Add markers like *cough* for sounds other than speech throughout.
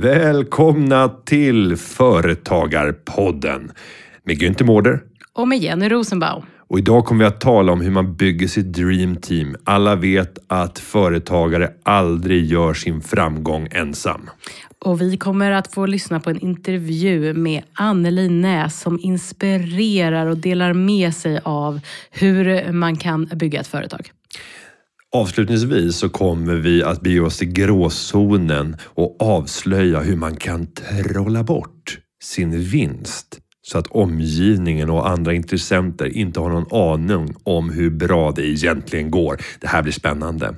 Välkomna till Företagarpodden med Günther Mårder. Och med Jenny Rosenbaum. Och idag kommer vi att tala om hur man bygger sitt dream team. Alla vet att företagare aldrig gör sin framgång ensam. Och vi kommer att få lyssna på en intervju med Anneli Näs som inspirerar och delar med sig av hur man kan bygga ett företag. Avslutningsvis så kommer vi att bege oss till gråzonen och avslöja hur man kan trolla bort sin vinst så att omgivningen och andra intressenter inte har någon aning om hur bra det egentligen går. Det här blir spännande.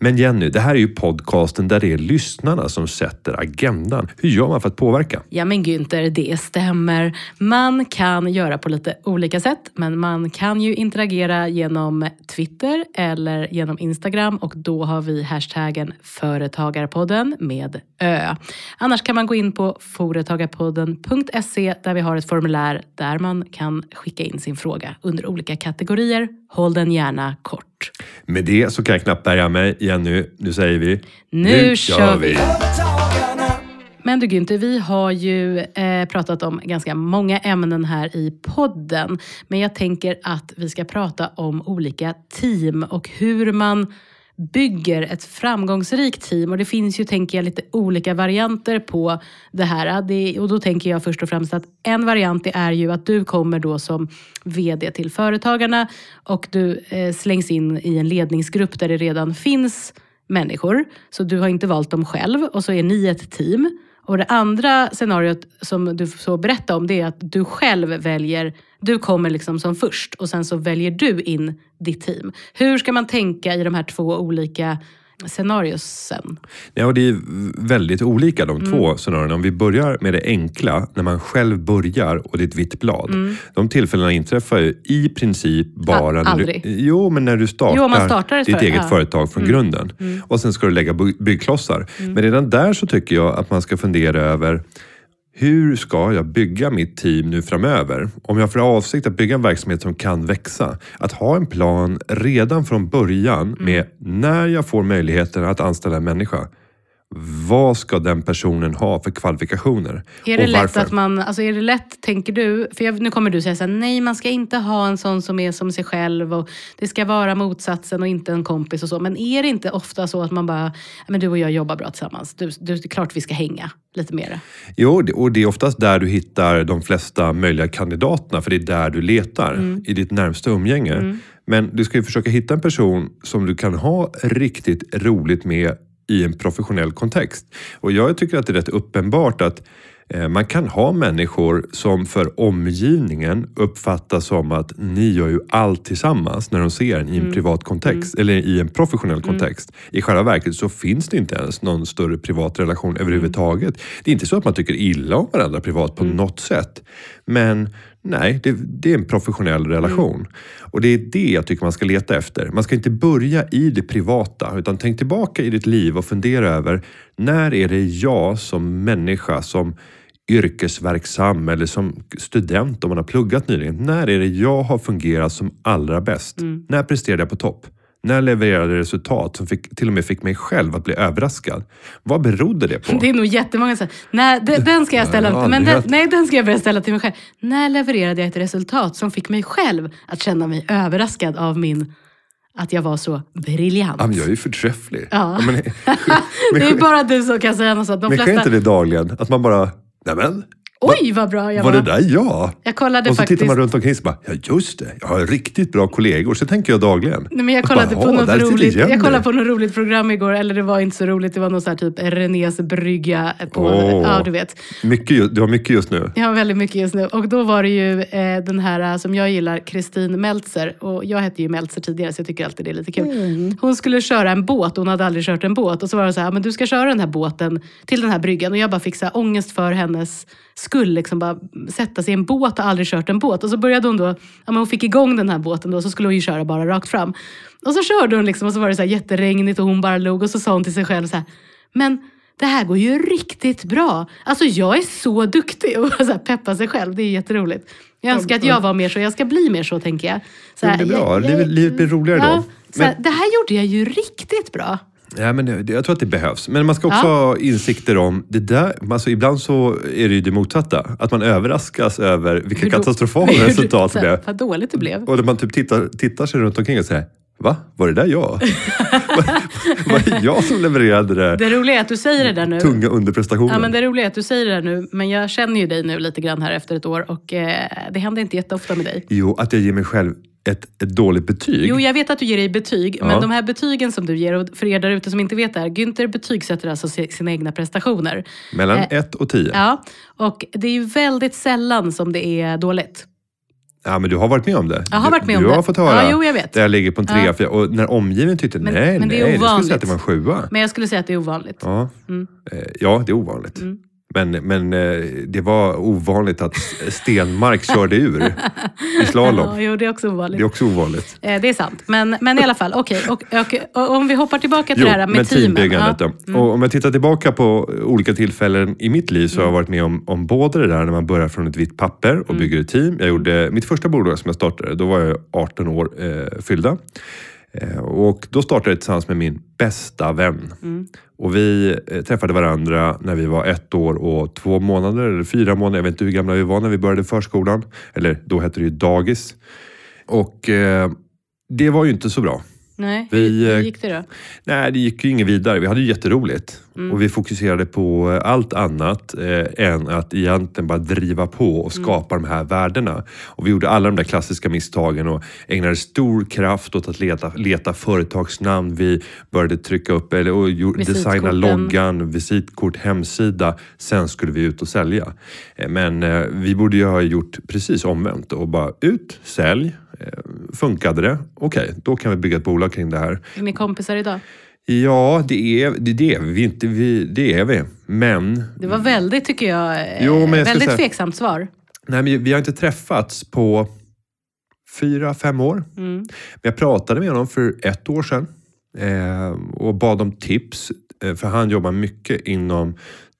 Men Jenny, det här är ju podcasten där det är lyssnarna som sätter agendan. Hur gör man för att påverka? Ja men Günther, det stämmer. Man kan göra på lite olika sätt, men man kan ju interagera genom Twitter eller genom Instagram och då har vi hashtaggen Företagarpodden med Ö. Annars kan man gå in på företagarpodden.se där vi har ett formulär där man kan skicka in sin fråga under olika kategorier. Håll den gärna kort. Med det så kan jag knappt bärga mig. Jenny, nu säger vi... Nu kör vi. Företagarna. Men du Günther, vi har ju eh, pratat om ganska många ämnen här i podden. Men jag tänker att vi ska prata om olika team och hur man bygger ett framgångsrikt team. Och det finns ju, tänker jag, lite olika varianter på det här. Det, och då tänker jag först och främst att en variant är ju att du kommer då som VD till Företagarna och du eh, slängs in i en ledningsgrupp där det redan finns människor. Så du har inte valt dem själv och så är ni ett team. Och det andra scenariot som du så berätta om det är att du själv väljer, du kommer liksom som först och sen så väljer du in ditt team. Hur ska man tänka i de här två olika scenariosen? Ja, och det är väldigt olika de Mm. två scenarierna. Om vi börjar med det enkla, när man själv börjar och det är ett vitt blad. De tillfällena inträffar ju i princip bara Mm. A- när du, aldrig. jo, men när du startar, Jo, man startar ditt för- eget ja. Mm. företag från grunden. Och sen ska du lägga by- byggklossar. Men redan där så tycker jag att man ska fundera över hur ska jag bygga mitt team nu framöver? Om jag för avsikt att bygga en verksamhet som kan växa. Att ha en plan redan från början Mm. med när jag får möjligheten att anställa en människa. Vad ska den personen ha för kvalifikationer? Är det och lätt varför? att man, alltså är det lätt, tänker du, för jag, nu kommer du säga så här, nej man ska inte ha en sån som är som sig själv och det ska vara motsatsen och inte en kompis och så. Men är det inte ofta så att man bara, "Ja, men du och jag jobbar bra tillsammans, du, du, det är klart vi ska hänga lite mer. Jo, och det är oftast där du hittar de flesta möjliga kandidaterna, för det är där du letar Mm. i ditt närmsta umgänge. Men du ska ju försöka hitta en person som du kan ha riktigt roligt med i en professionell kontext. Och jag tycker att det är rätt uppenbart att eh, man kan ha människor som för omgivningen uppfattas som att ni gör ju allt tillsammans när de ser en i en privat kontext eller i en professionell kontext. I själva verket så finns det inte ens någon större privat relation överhuvudtaget. Det är inte så att man tycker illa om varandra privat på något sätt. Men nej, det, det är en professionell relation. Och det är det jag tycker man ska leta efter. Man ska inte börja i det privata utan tänk tillbaka i ditt liv och fundera över när är det jag som människa, som yrkesverksam eller som student om man har pluggat nyligen. När är det jag har fungerat som allra bäst? När presterade jag på topp? När levererade resultat som fick, till och med fick mig själv att bli överraskad? Vad berodde det på? Det är nog jättemånga som nej, den, den ska jag ställa, men aldrig den, nej, den ska jag börja ställa till mig själv. När levererade jag ett resultat som fick mig själv att känna mig överraskad av min, att jag var så briljant? Ja, men jag är ju förträfflig. Ja. men, men, *laughs* det är bara du som kan säga något sånt. De men sker flesta, inte det dagligen? Att man bara, nämen, oj vad bra jag var var. det där jag? Jag kollade och så faktiskt. tittar man runt omkring och bara, ja just det, jag har riktigt bra kollegor. Så tänker jag dagligen. Nej, men jag kollade, bara, på "Ja, något roligt, Jenny." jag kollade på något roligt program igår, eller det var inte så roligt, det var någon så här typ Renés brygga på, Åh. ja du vet. Mycket, du har mycket just nu. Jag har väldigt mycket just nu. Och då var det ju eh, den här eh, som jag gillar, Kristin Meltzer. Och jag hette ju Meltzer tidigare så jag tycker alltid det är lite kul. Hon skulle köra en båt, hon hade aldrig kört en båt. Och så var det så här, men du ska köra den här båten till den här bryggan. Och jag bara fick så här ångest för hennes skull. Liksom bara sätta sig i en båt och aldrig kört en båt. Och så började hon då, ja, men hon fick igång den här båten då, så skulle hon ju köra bara rakt fram. Och så körde hon liksom och så var det så här jätteregnigt och hon bara log. Och så sa hon till sig själv så här, men det här går ju riktigt bra. Alltså jag är så duktig och så peppa sig själv. Det är jätteroligt. Jag önskar att jag var mer så. Jag ska bli mer så, tänker jag. Så här, det är bra. jag- jag- Livet- livet blir roligare ja, då. Så här, Men- Det här gjorde jag ju riktigt bra. Ja, men det- jag tror att det behövs. Men man ska också ha insikter om det där. Alltså ibland så är det ju det motsatta. Att man överraskas över vilka Hur katastrofala *laughs* hur- resultat det blev. Vad dåligt det blev. Och man typ tittar, tittar sig runt omkring och säger Va? Var det där jag? *laughs* *laughs* var, det jag som levererade det Det roliga är att du säger det där nu. tunga underprestationen? Ja, men det roliga är att du säger det där nu, men jag känner ju dig nu lite grann här efter ett år och eh, det händer inte jätteofta med dig. Jo, att jag ger mig själv ett, ett dåligt betyg. Jo, jag vet att du ger dig betyg, Ja. men de här betygen som du ger, och för er där ute som inte vet det här, Günther betygsätter alltså si- sina egna prestationer. Mellan Eh, 1 och 10. Ja. Ja, och det är ju väldigt sällan som det är dåligt. men du har varit med om det. Jag har varit med du, om du har det. fått höra Ja, jo, jag vet. där jag ligger på en trea. Ja. Och när omgivningen tyckte Men- nej, men det är nej, du skulle säga att det var en sjua. Men jag skulle säga att det är ovanligt. Ja, Mm. Eh, ja det är ovanligt. Men, men eh, det var ovanligt att Stenmark körde ur i slalom. *laughs* Ja, jo, det är också Det ovanligt. är också ovanligt. Eh, Det är sant. Men, men i alla fall, okej. Och, och, och om vi hoppar tillbaka till Jo, det här med teamen. teambyggandet Ja. då. Och om jag tittar tillbaka på olika tillfällen i mitt liv så har jag Mm. varit med om, om både det där när man börjar från ett vitt papper och bygger ett team. Jag gjorde mitt första bolag som jag startade, då var jag 18 år eh, fyllda. Eh, och då startade jag tillsammans med min bästa vän. Mm. Och vi eh, träffade varandra när vi var ett år och två månader, eller fyra månader. Jag vet inte hur gamla vi var när vi började förskolan. Eller då hette det ju dagis. Och eh, det var ju inte så bra. Nej, Vi, hur eh, gick det då? Nej, det gick ju inget vidare. Vi hade ju jätteroligt. Mm. Och vi fokuserade på eh, allt annat eh, än att egentligen bara driva på och Mm. skapa de här värdena. Och vi gjorde alla de där klassiska misstagen och ägnade stor kraft åt att leta, leta företagsnamn. Vi började trycka upp eller och designa loggan, visitkort, hemsida. Sen skulle vi ut och sälja. Eh, Men eh, vi borde ju ha gjort precis omvänt och bara ut, sälj. Eh, Funkade det? Okej, då kan vi bygga ett bolag kring det här. Är ni kompisar idag? Ja, det är det. det är vi. Inte, vi det är vi. Men, Det var väldigt, tycker jag, eh, Jo, men jag väldigt säga- tveksamt svar. nej, men vi har inte träffats på fyra, fem år. Mm. Men jag pratade med honom för ett år sedan eh, och bad om tips. Eh, för han jobbar mycket inom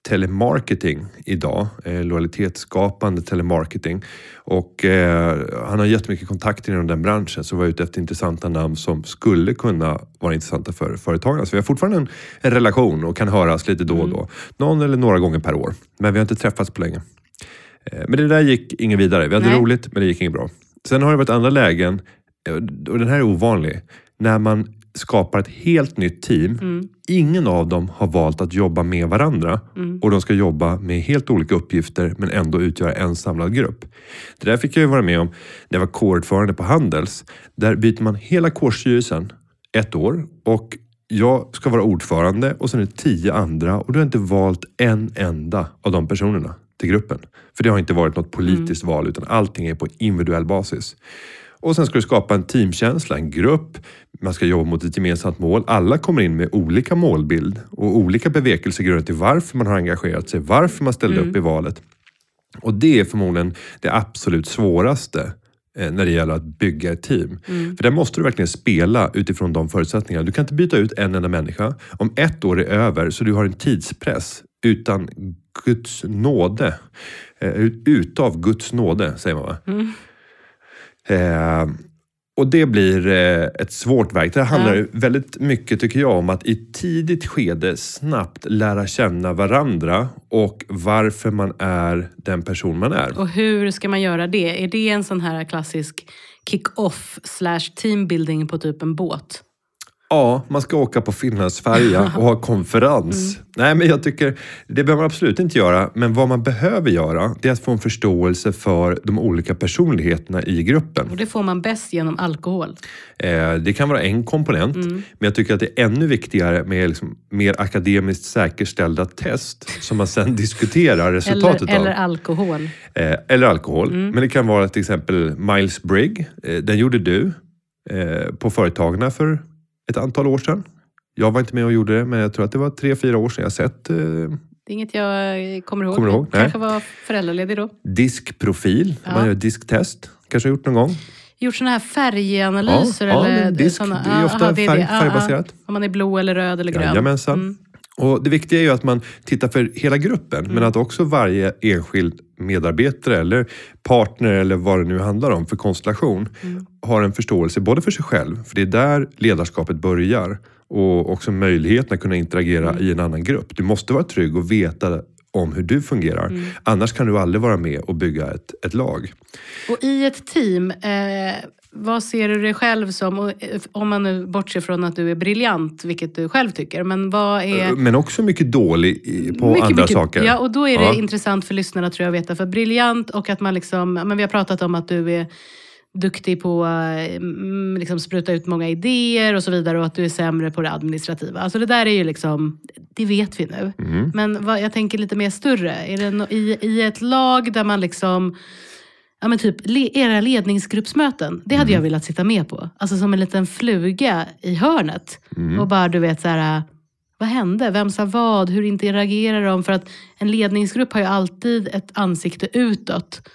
telemarketing idag. Eh, lojalitetsskapande telemarketing. Och eh, han har jättemycket kontakter inom den branschen så var ute efter intressanta namn som skulle kunna vara intressanta för företagen. Så vi har fortfarande en, en relation och kan höras lite då och då. Någon eller några gånger per år. Men vi har inte träffats på länge. Eh, Men det där gick inget vidare. Vi hade Nej. roligt men det gick inget bra. Sen har det varit andra lägen, eh, och den här är ovanlig, när man skapar ett helt nytt team. Mm. Ingen av dem har valt att jobba med varandra Mm. och de ska jobba med helt olika uppgifter men ändå utgöra en samlad grupp. Det där fick jag ju vara med om när jag var kårordförande på Handels. Där byter man hela kårstyrelsen ett år och jag ska vara ordförande och sen är det tio andra och du har inte valt en enda av de personerna till gruppen. För det har inte varit något politiskt val utan allting är på individuell basis. Och sen ska du skapa en teamkänsla, en grupp. Man ska jobba mot ett gemensamt mål. Alla kommer in med olika målbild och olika bevekelsegrunder till varför man har engagerat sig, varför man ställde upp i valet. Och det är förmodligen det absolut svåraste eh, när det gäller att bygga ett team. För där måste du verkligen spela utifrån de förutsättningarna. Du kan inte byta ut en enda människa. Om ett år är över så du har en tidspress utan Guds nåde. Eh, utav Guds nåde, säger man va? Eh, och det blir eh, ett svårt verk. Det handlar Ja. väldigt mycket, tycker jag, om att i tidigt skede snabbt lära känna varandra och varför man är den person man är. Och hur ska man göra det? Är det en sån här klassisk kick-off slash teambuilding på typ en båt? Ja, man ska åka på Finlandsfärja och ha konferens. Nej, men jag tycker det behöver man absolut inte göra. Men vad man behöver göra, det är att få en förståelse för de olika personligheterna i gruppen. Och det får man bäst genom alkohol. Eh, det kan vara en komponent, men jag tycker att det är ännu viktigare med liksom mer akademiskt säkerställda test som man sen diskuterar resultatet Eller, eller av. alkohol. Eh, eller alkohol. Men det kan vara till exempel Miles Brigg. Eh, den gjorde du eh, på Företagarna för ett antal år sedan. Jag var inte med och gjorde det, men jag tror att det var tre, fyra år sedan jag sett eh, Det är inget jag eh, kommer ihåg. Kommer ihåg? Nej. Kanske var föräldraledig då. diskprofil. Ja. Man gör disktest. Kanske har gjort någon gång. Gjort sådana här färganalyser? Ja, ja, eller disk, såna, det är ofta aha, färg- Ja, ja. färgbaserat. Om man är blå eller röd eller grön. Jajamensan. Mm. Och Det viktiga är ju att man tittar för hela gruppen, men att också varje enskild medarbetare eller partner eller vad det nu handlar om för konstellation har en förståelse både för sig själv, för det är där ledarskapet börjar och också möjligheten att kunna interagera i en annan grupp. Du måste vara trygg och veta om hur du fungerar. Annars kan du aldrig vara med och bygga ett, ett lag. Och i ett team, eh, vad ser du dig själv som? Eh, om man nu bortser från att du är briljant, vilket du själv tycker. Men vad är... Men också mycket dålig på Mycket, andra mycket- saker. Ja, och då är det Ja. intressant för lyssnarna tror jag att veta. För briljant och att man liksom, men vi har pratat om att du är duktig på att mm, liksom spruta ut många idéer och så vidare och att du är sämre på det administrativa. Alltså det där är ju liksom, det vet vi nu. Mm. Men vad, jag tänker lite mer större. Är det no, i, I ett lag där man liksom Ja men typ le, era ledningsgruppsmöten, det hade jag velat sitta med på. Alltså som en liten fluga i hörnet. Och bara du vet så här, vad hände? Vem sa vad? Hur interagerar de? För att en ledningsgrupp har ju alltid ett ansikte utåt.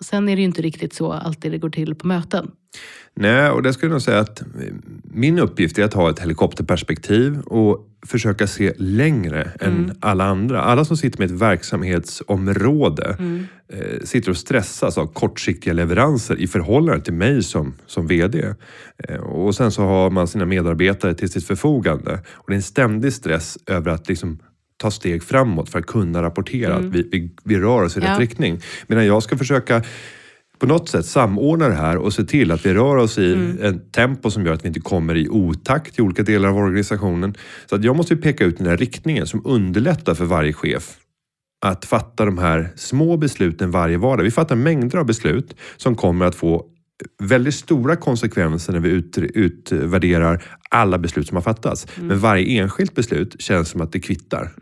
Sen är det ju inte riktigt så alltid det går till på möten. Nej, och det skulle jag nog säga att eh, min uppgift är att ha ett helikopterperspektiv och försöka se längre än alla andra. Alla som sitter med ett verksamhetsområde eh, sitter och stressas av kortsiktiga leveranser i förhållande till mig som, som VD. Eh, och sen så har man sina medarbetare till sitt förfogande. Och det är en ständig stress över att liksom ta steg framåt för att kunna rapportera att vi, vi, vi rör oss i Ja. rätt riktning. Medan jag ska försöka på något sätt samordna det här och se till att vi rör oss i Mm. ett tempo som gör att vi inte kommer i otakt i olika delar av organisationen. Så att jag måste ju peka ut den här riktningen som underlättar för varje chef att fatta de här små besluten varje vardag. Vi fattar mängder av beslut som kommer att få väldigt stora konsekvenser när vi ut, utvärderar alla beslut som har fattats. Mm. Men varje enskilt beslut känns som att det kvittar.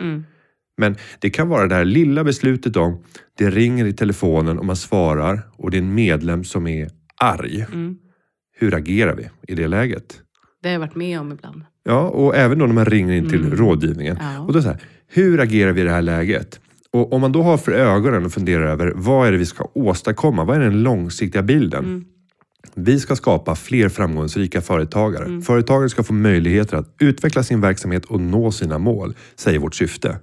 Men det kan vara det här lilla beslutet om det ringer i telefonen och man svarar och det är en medlem som är arg. Mm. Hur agerar vi i det läget? Det har jag varit med om ibland. Ja, och även då när man ringer in till rådgivningen. Mm. Ja. Och då så här, hur agerar vi i det här läget? Och om man då har för ögonen och funderar över vad är det vi ska åstadkomma? Vad är den långsiktiga bilden? Mm. Vi ska skapa fler framgångsrika företagare. Mm. Företagare ska få möjligheter att utveckla sin verksamhet och nå sina mål, säger vårt syfte.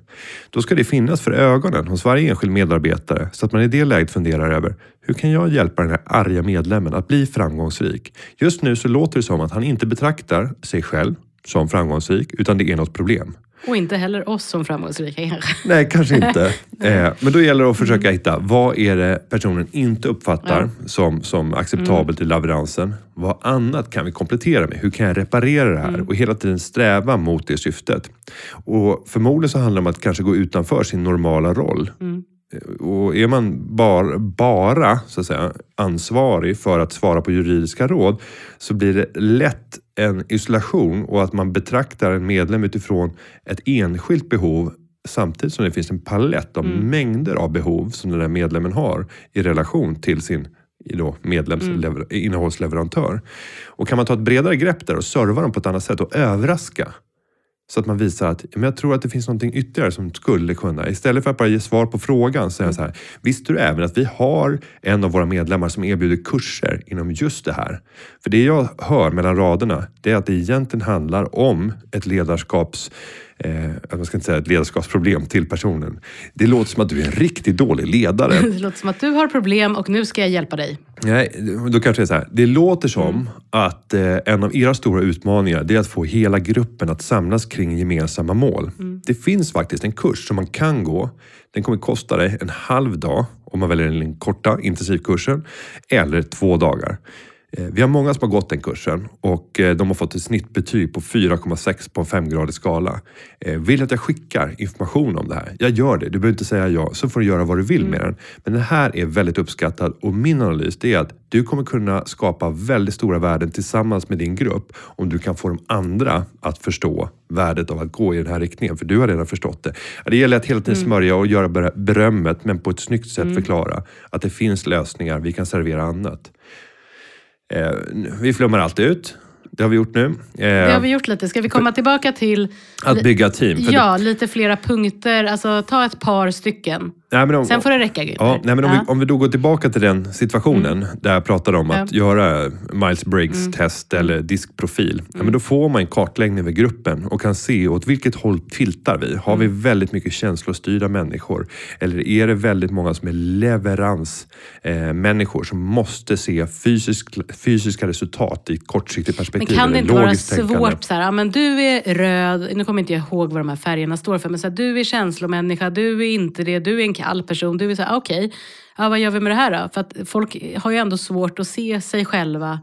Då ska det finnas för ögonen hos varje enskild medarbetare så att man i det läget funderar över hur kan jag hjälpa den här arga medlemmen att bli framgångsrik? Just nu så låter det som att han inte betraktar sig själv som framgångsrik utan det är något problem. Och inte heller oss som framgångsrika kanske. Nej, kanske *laughs* inte. eh, men då gäller det att försöka hitta vad är det personen inte uppfattar som, som acceptabelt i leveransen. Vad annat kan vi komplettera med? Hur kan jag reparera det här? Och hela tiden sträva mot det syftet. Och förmodligen så handlar det om att kanske gå utanför sin normala roll. Eh, Och är man bar, bara så att säga, ansvarig för att svara på juridiska råd så blir det lätt en isolation och att man betraktar en medlem utifrån ett enskilt behov samtidigt som det finns en palett av mängder av behov som den där medlemmen har i relation till sin i då medlems lever- innehållsleverantör. Och kan man ta ett bredare grepp där och serva dem på ett annat sätt och överraska så att man visar att men jag tror att det finns någonting ytterligare som skulle kunna. Istället för att bara ge svar på frågan säga så här. Visste du även att vi har en av våra medlemmar som erbjuder kurser inom just det här? För det jag hör mellan raderna det är att det egentligen handlar om ett ledarskaps Eh, jag ska inte säga ett ledarskapsproblem till personen. Det låter som att du är en riktigt dålig ledare. *laughs* Det låter som att du har problem och nu ska jag hjälpa dig. Nej, då kanske det är så här. Det låter som att eh, en av era stora utmaningar det är att få hela gruppen att samlas kring gemensamma mål. Det finns faktiskt en kurs som man kan gå. Den kommer kosta dig en halv dag om man väljer den korta intensivkursen eller två dagar. Eh, Vi har många som har gått den kursen och eh, de har fått ett snittbetyg på 4,6 på en femgradig skala. Eh, Vill att jag skickar information om det här? Jag gör det. Du behöver inte säga ja, så får du göra vad du vill med den. Men den här är väldigt uppskattad och min analys är att du kommer kunna skapa väldigt stora värden tillsammans med din grupp om du kan få de andra att förstå värdet av att gå i den här riktningen. För du har redan förstått det. Det gäller att hela tiden smörja och göra ber- berömmet men på ett snyggt sätt förklara att det finns lösningar. Vi kan servera annat. Eh, vi flummar allt ut. Det har vi gjort nu. Eh, Det har vi gjort lite. Ska vi komma tillbaka till Att bygga team. Ja, lite flera punkter? Alltså ta ett par stycken. Nej, men om, Sen får det räcka Günther. Ja, nej, men om, Ja. vi, om vi då går tillbaka till den situationen där jag pratade om att göra Miles Briggs Mm. test eller diskprofil. Ja, men då får man en kartläggning över gruppen och kan se åt vilket håll tiltar vi. Har vi Mm. väldigt mycket känslostyrda människor? Eller är det väldigt många som är leveransmänniskor eh, som måste se fysisk, fysiska resultat i ett kortsiktigt Men perspektiv? kan det inte vara tänkande? svårt så här, ja, men du är röd, nu kommer inte jag ihåg vad de här färgerna står för, men så här, du är känslomänniska, du är inte det, du är en kall person, du är så här, ah, okej, ja, vad gör vi med det här då? För att folk har ju ändå svårt att se sig själva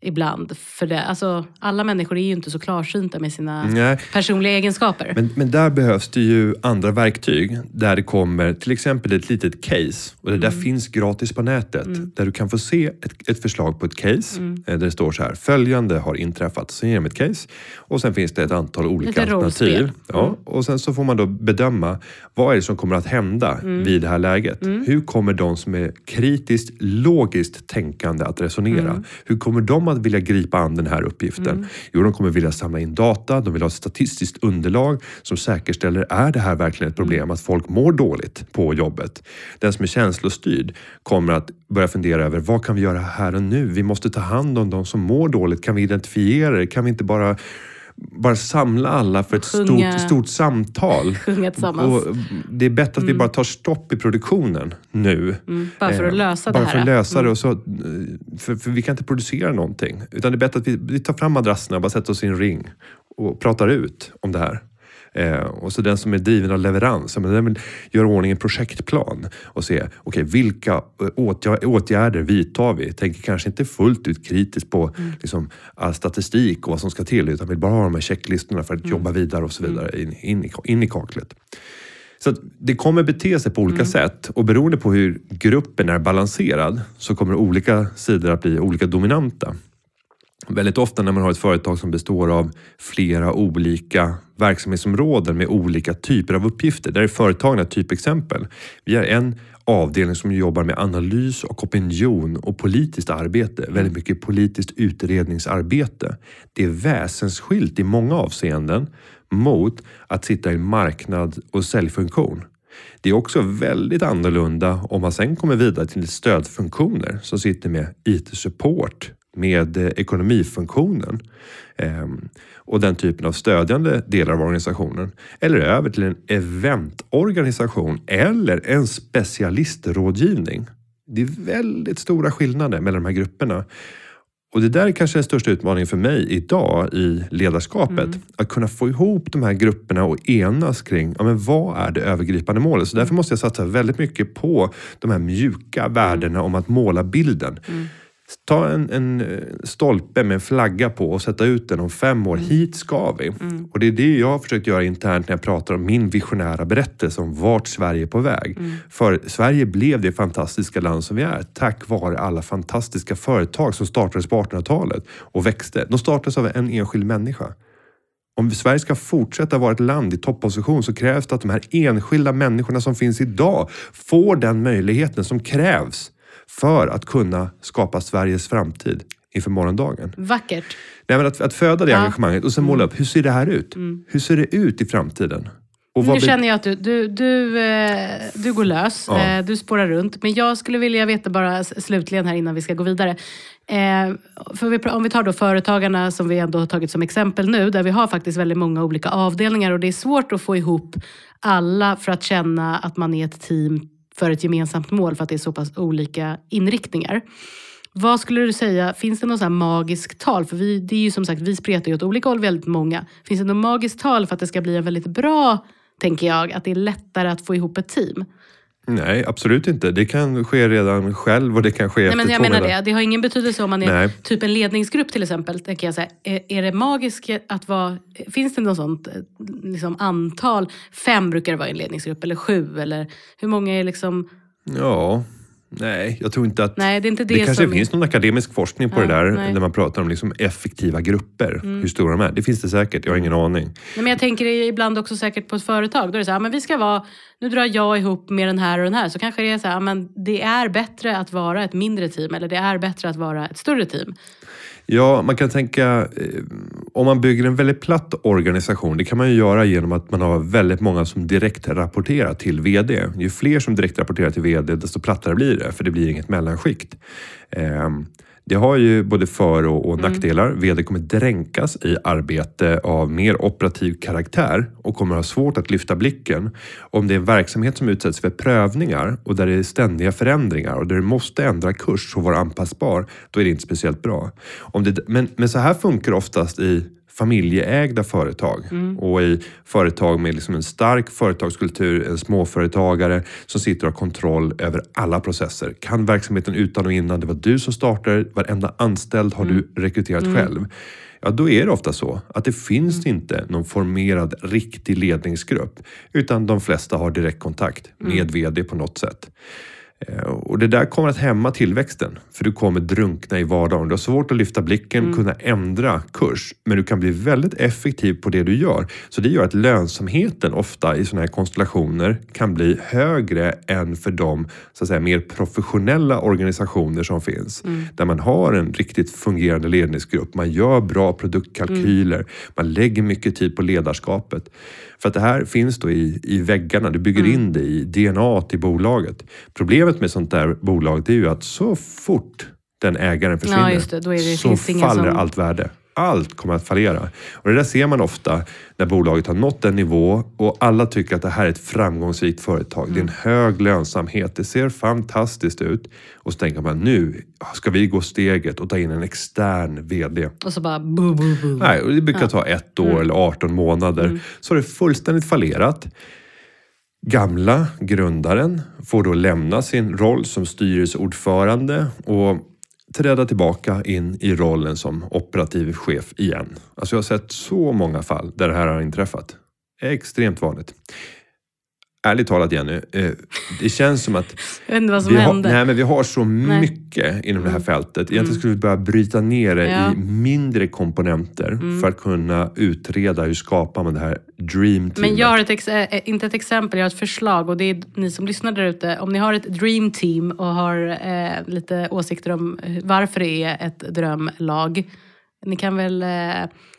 ibland. För det. Alltså, alla människor är ju inte så klarsynta med sina Nej. personliga egenskaper. Men, men där behövs det ju andra verktyg där det kommer till exempel ett litet case och det där Mm. finns gratis på nätet där du kan få se ett, ett förslag på ett case Mm. eh, där det står så här följande har inträffat. Sen ger de ett case och sen finns det ett antal olika Lite alternativ. Ja, Mm. och sen så får man då bedöma vad är det som kommer att hända Mm. vid det här läget. Hur kommer de som är kritiskt logiskt tänkande att resonera? Mm. Hur kommer de att vilja gripa an den här uppgiften? Jo, de kommer vilja samla in data, de vill ha ett statistiskt underlag som säkerställer, är det här verkligen ett problem att folk mår dåligt på jobbet? Den som är känslostyrd kommer att börja fundera över vad kan vi göra här och nu? Vi måste ta hand om de som mår dåligt. Kan vi identifiera det? Kan vi inte bara bara samla alla för ett Sjunga- stort, stort samtal. Sjunga tillsammans. Och det är bättre att vi bara tar stopp i produktionen nu. Mm, bara för att Eh, lösa bara det här. för att lösa Mm. det. Och så, eh, för, för vi kan inte producera någonting. Utan det är bättre att vi, vi tar fram madrasserna och bara sätter oss i en ring och pratar ut om det här. Eh, och så den som är driven av leverans, men den vill göra ordning en projektplan och se okej, vilka eh, åtgär- åtgärder vidtar vi? Tänker kanske inte fullt ut kritiskt på liksom, all statistik och vad som ska till utan vill bara ha de här checklistorna för att jobba vidare och så vidare in, in, i, in i kaklet. Så det kommer bete sig på olika sätt och beroende på hur gruppen är balanserad så kommer olika sidor att bli olika dominanta. Väldigt ofta när man har ett företag som består av flera olika verksamhetsområden med olika typer av uppgifter. Där är företagen ett typexempel. Vi har en avdelning som jobbar med analys och opinion och politiskt arbete. Väldigt mycket politiskt utredningsarbete. Det är väsensskilt i många avseenden mot att sitta i marknad och säljfunktion. Det är också väldigt annorlunda om man sen kommer vidare till stödfunktioner som sitter med IT-support, med eh, ekonomifunktionen ehm, och den typen av stödjande delar av organisationen. Eller över till en eventorganisation eller en specialistrådgivning. Det är väldigt stora skillnader mellan de här grupperna. Och det där är kanske den största utmaningen för mig idag i ledarskapet. Att kunna få ihop de här grupperna och enas kring ja, men vad är det övergripande målet. Så därför måste jag satsa väldigt mycket på de här mjuka värdena om att måla bilden. Ta en, en eh, stolpe med en flagga på och sätta ut den om fem år. Hit ska vi. Och det är det jag har försökt göra internt när jag pratar om min visionära berättelse om vart Sverige är på väg. För Sverige blev det fantastiska land som vi är tack vare alla fantastiska företag som startades på 1800-talet och växte. De startades av en enskild människa. Om Sverige ska fortsätta vara ett land i topposition så krävs det att de här enskilda människorna som finns idag får den möjligheten som krävs för att kunna skapa Sveriges framtid inför morgondagen. Vackert. Nej, men att, att föda det Ja. engagemanget och sen måla upp, hur ser det här ut? Hur ser det ut i framtiden? Nu känner jag att du, du, du, eh, du går lös, Ja. eh, du spårar runt. Men jag skulle vilja veta bara slutligen här innan vi ska gå vidare. Eh, för vi, om vi tar då företagarna som vi ändå har tagit som exempel nu, där vi har faktiskt väldigt många olika avdelningar och det är svårt att få ihop alla för att känna att man är ett team för ett gemensamt mål för att det är så pass olika inriktningar. Vad skulle du säga, finns det något så magiskt tal? För vi, det är ju som sagt, vi spretar ju åt olika håll väldigt många. Finns det något magiskt tal för att det ska bli en väldigt bra, tänker jag, att det är lättare att få ihop ett team? Nej, absolut inte. Det kan ske redan själv och det kan ske Nej, efter men jag menar det. Det har ingen betydelse om man är Nej. typ en ledningsgrupp till exempel. Tänker jag så här, är, är det magiskt att vara... Finns det något sånt liksom, antal? Fem brukar det vara i en ledningsgrupp, eller sju? Eller hur många är liksom... Ja, Nej, jag tror inte att... Nej, det inte det, Det kanske som... finns någon akademisk forskning på Ja, det där, nej. Mm. när man pratar om liksom effektiva grupper. Hur stora de är. Det finns det säkert, jag har ingen aning. Nej, men jag tänker ibland också säkert på ett företag. Då är det så här, men vi ska vara, nu drar jag ihop med den här och den här. Så kanske det är så här, men det är bättre att vara ett mindre team. Eller det är bättre att vara ett större team. Ja, man kan tänka, eh, om man bygger en väldigt platt organisation, det kan man ju göra genom att man har väldigt många som direkt rapporterar till VD. Ju fler som direkt rapporterar till VD, desto plattare blir det, för det blir inget mellanskikt. Ehm, det har ju både för och, och nackdelar. VD kommer dränkas i arbete av mer operativ karaktär och kommer ha svårt att lyfta blicken. Om det är en verksamhet som utsätts för prövningar och där det är ständiga förändringar och där du måste ändra kurs och vara anpassbar, då är det inte speciellt bra. Om det, men, men så här funkar oftast i familjeägda företag och i företag med liksom en stark företagskultur, en småföretagare som sitter och har kontroll över alla processer. Kan verksamheten utan och innan. Det var du som startade, varenda anställd har du rekryterat själv. Ja, då är det ofta så att det finns inte någon formerad riktig ledningsgrupp utan de flesta har direktkontakt med VD på något sätt. Eh, Och det där kommer att hämma tillväxten, för du kommer drunkna i vardagen. Du har svårt att lyfta blicken, kunna ändra kurs, men du kan bli väldigt effektiv på det du gör. Så det gör att lönsamheten ofta i sådana här konstellationer kan bli högre än för de så att säga, mer professionella organisationer som finns. Där man har en riktigt fungerande ledningsgrupp, man gör bra produktkalkyler, man lägger mycket tid på ledarskapet. För att det här finns då i, i väggarna, du bygger in det i DNA till bolaget. Problemet med sånt där bolag det är ju att så fort den ägaren försvinner just det. Det- så faller som- allt värde. Allt kommer att fallera. Och det där ser man ofta när bolaget har nått en nivå och alla tycker att det här är ett framgångsrikt företag. Det är en hög lönsamhet. Det ser fantastiskt ut. Och så tänker man nu ska vi gå steget och ta in en extern VD. Och så bara boo, boo, boo. Nej, och det brukar ta ett år eller 18 månader. Så har det fullständigt fallerat. Gamla grundaren får då lämna sin roll som styrelseordförande och träda tillbaka in i rollen som operativ chef igen. Alltså jag har sett så många fall där det här har inträffat. Extremt vanligt. Ärligt talat Jenny, eh, det känns som att *laughs* Jag vet inte vad som vi har, hände. nej, men vi har så Nej. Mm. mycket inom det här fältet. Egentligen skulle vi börja bryta ner det Ja. i mindre komponenter för att kunna utreda hur skapar man det här dream teamet. Men jag har ett ex- eh, inte ett exempel, jag har ett förslag och det är ni som lyssnar där ute. Om ni har ett dream team och har eh, lite åsikter om eh, varför det är ett drömlag. Ni kan väl eh,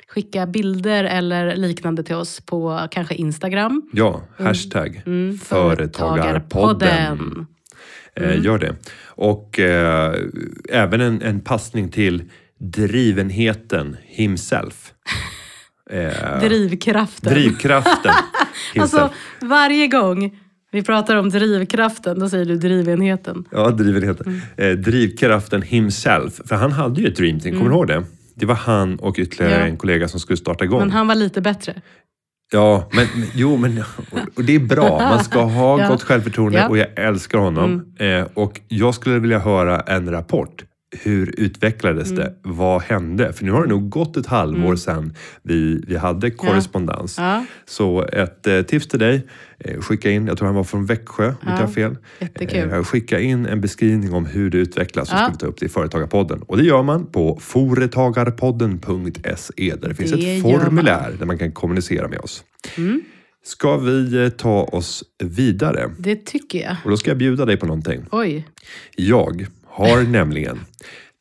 skicka bilder eller liknande till oss på kanske Instagram. Ja, hashtag Mm, företagarpodden. Eh, gör det. Och eh, även en, en passning till drivenheten himself. *laughs* Eh, Drivkraften. drivkraften *laughs* himself. Alltså varje gång vi pratar om drivkraften, då säger du drivenheten. Ja, drivenheten. Eh, drivkraften himself. För han hade ju ett dream team, kommer du ihåg det? Det var han och ytterligare Mm. Ja. en kollega som skulle starta igång. Men han var lite bättre. Ja, men jo, men och, det är bra. Man ska ha *laughs* Ja. gott självförtroende. Mm. och jag älskar honom. Eh, och jag skulle vilja höra en rapport. Hur utvecklades Mm. det? Vad hände? För nu har det nog gått ett halvår sedan vi, vi hade korrespondens. Ja. Så ett eh, tips till dig. Eh, skicka in, jag tror han var från Växjö, om inte jag fel. Eh, skicka in en beskrivning om hur det utvecklas så Ja. ska vi ta upp det i Företagarpodden. Och det gör man på foretagarpodden.se där det finns Det ett formulär där man kan kommunicera med oss. Ska vi eh, ta oss vidare? Det tycker jag. Och då ska jag bjuda dig på någonting. Oj. Jag har nämligen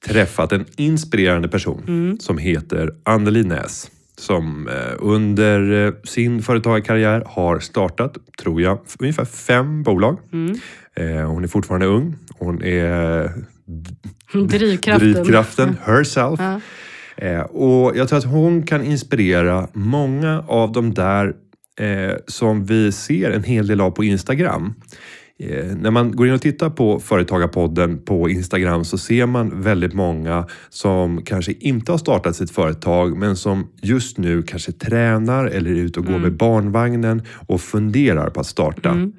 träffat en inspirerande person Mm. som heter Anneli Näs. Som eh, under eh, sin företagarkarriär har startat, tror jag, ungefär fem bolag. Mm. Hon är fortfarande ung. Hon är Drivkraften. drivkraften *laughs* herself. Ja. Och jag tror att hon kan inspirera många av de där eh, som vi ser en hel del av på Instagram. Eh, när man går in och tittar på Företagarpodden på Instagram så ser man väldigt många som kanske inte har startat sitt företag men som just nu kanske tränar eller är ute och går med barnvagnen och funderar på att starta.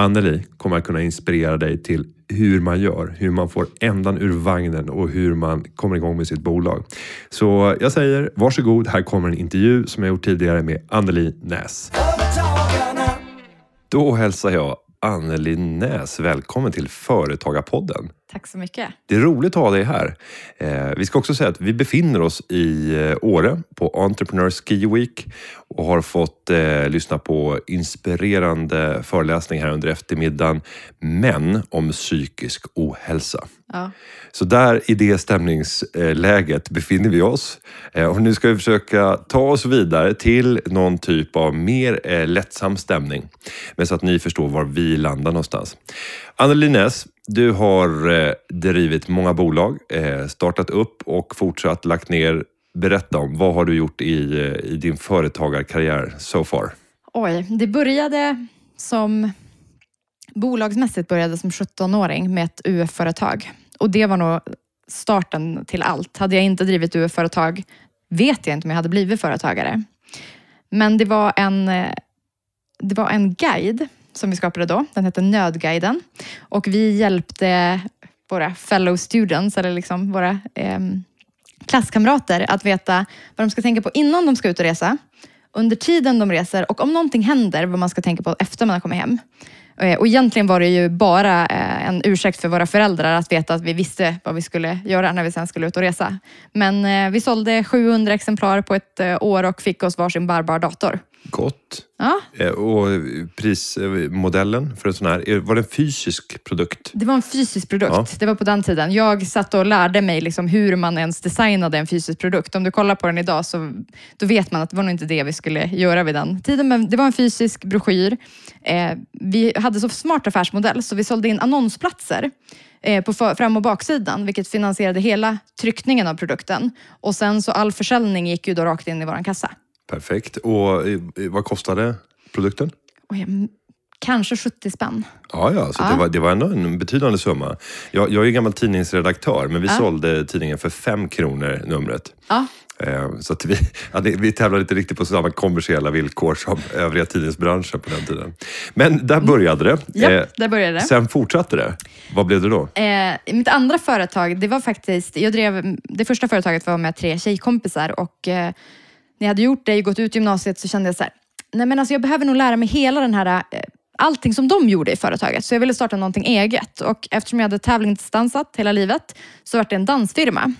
Anneli kommer att kunna inspirera dig till hur man gör, hur man får ändan ur vagnen och hur man kommer igång med sitt bolag. Så jag säger varsågod, här kommer en intervju som jag gjort tidigare med Anneli Näs. Då hälsar jag Anneli Näs, välkommen till Företagarpodden. Tack så mycket. Det är roligt att ha dig här. Eh, vi ska också säga att vi befinner oss i eh, Åre på Entrepreneur Ski Week och har fått eh, lyssna på inspirerande föreläsning här under eftermiddagen, men om psykisk ohälsa. Ja. Så där i det stämningsläget befinner vi oss. Och nu ska vi försöka ta oss vidare till någon typ av mer lättsam stämning. Men så att ni förstår var vi landar någonstans. Anneli Näs, du har eh, drivit många bolag, eh, startat upp och fortsatt lagt ner. Berätta om vad har du gjort i, eh, i din företagarkarriär so far? Oj, det började som... Bolagsmässigt började som 17-åring med ett UF-företag. Och det var nog starten till allt. Hade jag inte drivit UF-företag vet jag inte om jag hade blivit företagare. Men det var en, eh, det var en guide som vi skapade då. Den hette Nödguiden. Och vi hjälpte våra fellow students, eller liksom våra eh, klasskamrater, att veta vad de ska tänka på innan de ska ut och resa, under tiden de reser och om någonting händer, vad man ska tänka på efter man har kommit hem. Eh, och egentligen var det ju bara eh, en ursäkt för våra föräldrar att veta att vi visste vad vi skulle göra när vi sen skulle ut och resa. Men eh, vi sålde 700 exemplar på ett år och fick oss varsin bärbar dator. Gott. Ja, Eh, Och prismodellen för en sån här, var det en fysisk produkt? det var en fysisk produkt. Ja. Det var på den tiden. Jag satt och lärde mig liksom hur man ens designade en fysisk produkt. Om du kollar på den idag så då vet man att det var nog inte det vi skulle göra vid den tiden. Men det var en fysisk broschyr. Eh, vi hade så smart affärsmodell så vi sålde in annonsplatser eh, på fram och baksidan, vilket finansierade hela tryckningen av produkten. Och sen så all försäljning gick ju då rakt in i vår kassa. Perfekt. Och eh, vad kostade produkten? Jag, kanske 70 spänn. Ja, ja, så Ja. Det, var, det var ändå en betydande summa. Jag, jag är gammal tidningsredaktör, men vi Ja. sålde tidningen för fem kronor numret. Ja, Eh, Så att vi, ja, vi tävlade inte riktigt på samma kommersiella villkor som övriga tidningsbranschen på den tiden. Men där började det. ja Eh, där började det. Sen fortsatte det. Vad blev det då? Eh, mitt andra företag, det var faktiskt, jag drev, det första företaget var med tre tjejkompisar och eh, när jag hade gjort det, gått ut gymnasiet så kände jag så här, nej men alltså jag behöver nog lära mig hela den här, eh, allting som de gjorde i företaget. Så jag ville starta någonting eget och eftersom jag hade tävlingsdansat hela livet så var det en dansfirma.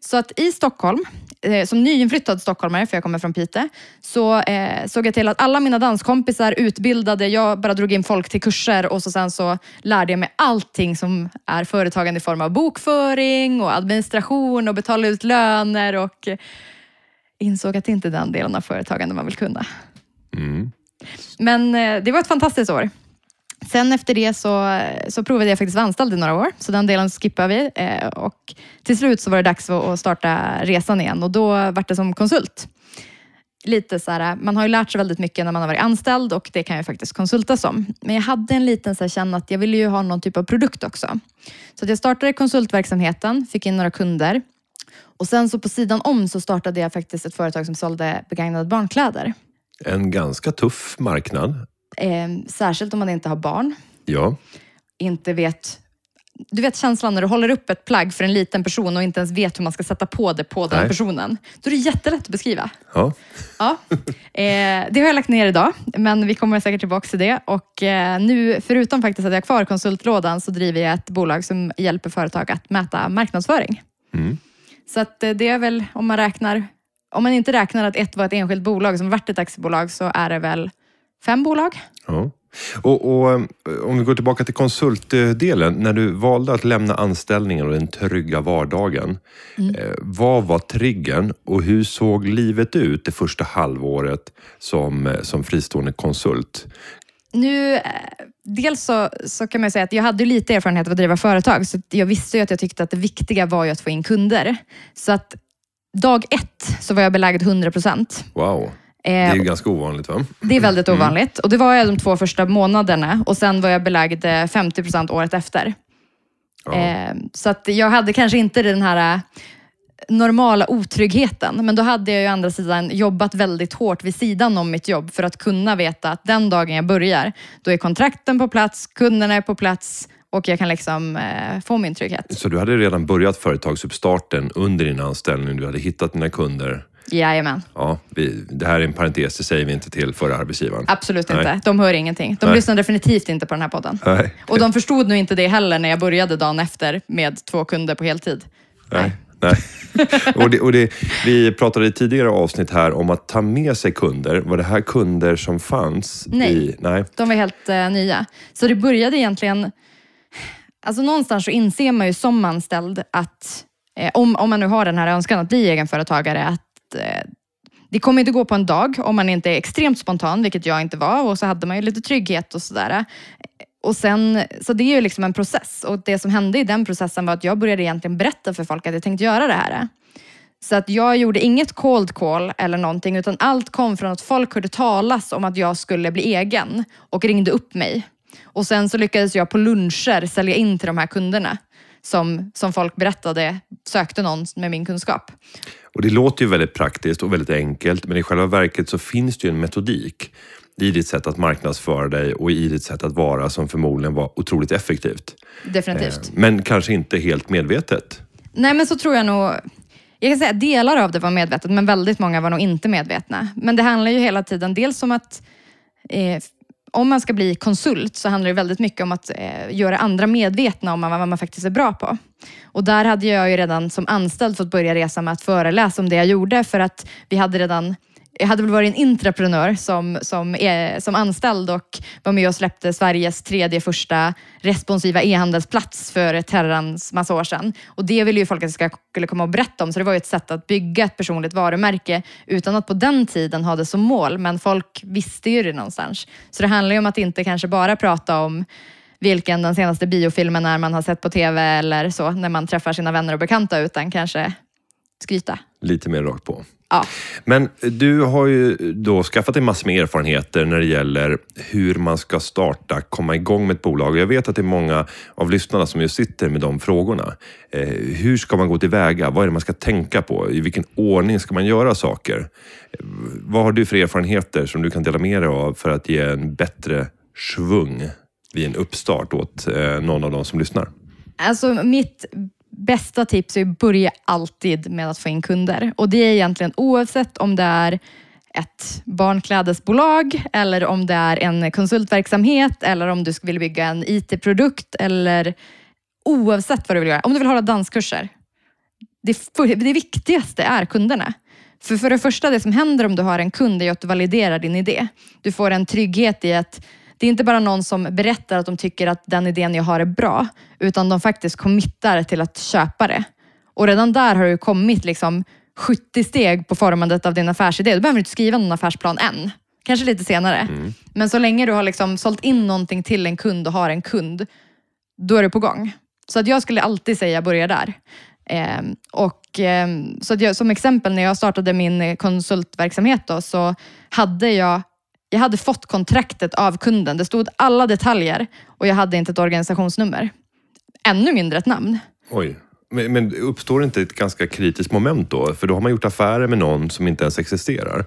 Så att i Stockholm, eh, som nyinflyttad stockholmare, för jag kommer från Piteå, så eh, såg jag till att alla mina danskompisar utbildade, jag bara drog in folk till kurser och så sen så lärde jag mig allting som är företagande i form av bokföring och administration och betala ut löner och eh, insåg att det inte är den delen av företagande man vill kunna. Mm. Men eh, det var ett fantastiskt år. Sen efter det så, så provade jag faktiskt vara anställd i några år, så den delen skippar vi. Eh, och till slut så var det dags att, starta resan igen och då var det som konsult. Lite så här, man har ju lärt sig väldigt mycket när man har varit anställd och det kan jag faktiskt konsultas om. Men jag hade en liten så här, känna att jag ville ju ha någon typ av produkt också. Så jag startade konsultverksamheten, fick in några kunder och sen så på sidan om så startade jag faktiskt ett företag som sålde begagnade barnkläder. En ganska tuff marknad. Eh, särskilt om man inte har barn. Ja, Inte vet... Du vet känslan när du håller upp ett plagg för en liten person och inte ens vet hur man ska sätta på det på den Nej. personen. Då är det jättelätt att beskriva. ja. Ja. Eh, det har jag lagt ner idag, men vi kommer säkert tillbaka till det. Och eh, nu, förutom faktiskt att jag har kvar konsultlådan, så driver jag ett bolag som hjälper företag att mäta marknadsföring. Mm. Så att eh, det är väl, om man räknar, om man inte räknar att ett var ett enskilt bolag som vart ett aktiebolag, så är det väl fem bolag. Ja. Och, och eh, om vi går tillbaka till konsultdelen. När du valde att lämna anställningen och den trygga vardagen. Eh, vad var triggern och hur såg livet ut det första halvåret som, som fristående konsult? Nu, dels så, så kan man säga att jag hade lite erfarenhet av att driva företag, så jag visste ju att jag tyckte att det viktiga var ju att få in kunder. Så att dag ett så var jag belagd 100 procent. Wow, det är ju ganska ovanligt va? Det är väldigt ovanligt. Och det var jag de två första månaderna och sen var jag belagd eh, 50 procent året efter. Ja. Eh, Så att jag hade kanske inte den här eh, normala otryggheten. Men då hade jag ju å andra sidan jobbat väldigt hårt vid sidan om mitt jobb för att kunna veta att den dagen jag börjar, då är kontrakten på plats, kunderna är på plats och jag kan liksom eh, få min trygghet. Så du hade redan börjat företagsuppstarten under din anställning. Du hade hittat dina kunder. Jajamän. Ja, vi, det här är en parentes, det säger vi inte till förra arbetsgivaren. Absolut Nej. inte. De hör ingenting. De Nej. lyssnar definitivt inte på den här podden. Nej. Och de förstod nog inte det heller när jag började dagen efter med två kunder på heltid. Nej. Nej. *laughs* och det, och det, vi pratade i tidigare avsnitt här om att ta med sig kunder. Var det här kunder som fanns? Nej. I, nej. De var helt eh, nya. Så det började egentligen... Alltså någonstans så inser man ju som anställd att eh, om, om man nu har den här önskan att bli egenföretagare, att eh, det kommer inte gå på en dag om man inte är extremt spontan, vilket jag inte var. Och så hade man ju lite trygghet och sådär. Och sen, så det är ju liksom en process. Och det som hände i den processen var att jag började egentligen berätta för folk att jag tänkte göra det här. Så att jag gjorde inget cold call eller någonting, utan allt kom från att folk hörde talas om att jag skulle bli egen och ringde upp mig. Och sen så lyckades jag på luncher sälja in till de här kunderna som, som folk berättade sökte någon med min kunskap. Och det låter ju väldigt praktiskt och väldigt enkelt, men i själva verket så finns det ju en metodik i ditt sätt att marknadsföra dig och i ditt sätt att vara som förmodligen var otroligt effektivt. Definitivt. Eh, Men kanske inte helt medvetet. Nej men så tror jag nog, jag kan säga att delar av det var medvetet men väldigt många var nog inte medvetna. Men det handlar ju hela tiden dels om att eh, om man ska bli konsult så handlar det väldigt mycket om att eh, göra andra medvetna om vad man faktiskt är bra på. Och där hade jag ju redan som anställd fått börja resa med att föreläsa om det jag gjorde för att vi hade redan jag hade väl varit en intraprenör som, som, är, som anställd och var med och släppte Sveriges tredje första responsiva e-handelsplats för ett herrans massa år sedan. Och det ville ju folk att jag skulle komma och berätta om, så det var ju ett sätt att bygga ett personligt varumärke utan att på den tiden ha det som mål, men folk visste ju det någonstans. Så det handlar ju om att inte kanske bara prata om vilken den senaste biofilmen är man har sett på tv eller så när man träffar sina vänner och bekanta, utan kanske skryta. Lite mer rakt på. Ja. Men du har ju då skaffat dig massor med erfarenheter när det gäller hur man ska starta, komma igång med ett bolag. Jag vet att det är många av lyssnarna som just sitter med de frågorna. Eh, hur ska man gå tillväga? Vad är det man ska tänka på? I vilken ordning ska man göra saker? Eh, vad har du för erfarenheter som du kan dela med dig av för att ge en bättre svung vid en uppstart åt eh, någon av de som lyssnar? Alltså mitt bästa tips är att börja alltid med att få in kunder. Och det är egentligen oavsett om det är ett barnklädesbolag eller om det är en konsultverksamhet eller om du vill bygga en IT-produkt eller oavsett vad du vill göra. Om du vill hålla danskurser. Det, det viktigaste är kunderna. För, för det första, det som händer om du har en kund är ju att du validerar din idé. Du får en trygghet i att det är inte bara någon som berättar att de tycker att den idén jag har är bra, utan de faktiskt committar till att köpa det. Och redan där har du kommit liksom 70 steg på formandet av din affärsidé. Du behöver inte skriva någon affärsplan än. Kanske lite senare. Men så länge du har liksom sålt in någonting till en kund och har en kund, då är du på gång. Så att jag skulle alltid säga börja där. Ehm, och, ehm, så att jag, som exempel när jag startade min eh, konsultverksamhet då, så hade jag jag hade fått kontraktet av kunden. Det stod alla detaljer och jag hade inte ett organisationsnummer. Ännu mindre ett namn. Oj. Men, men uppstår inte ett ganska kritiskt moment då? För då har man gjort affärer med någon som inte ens existerar.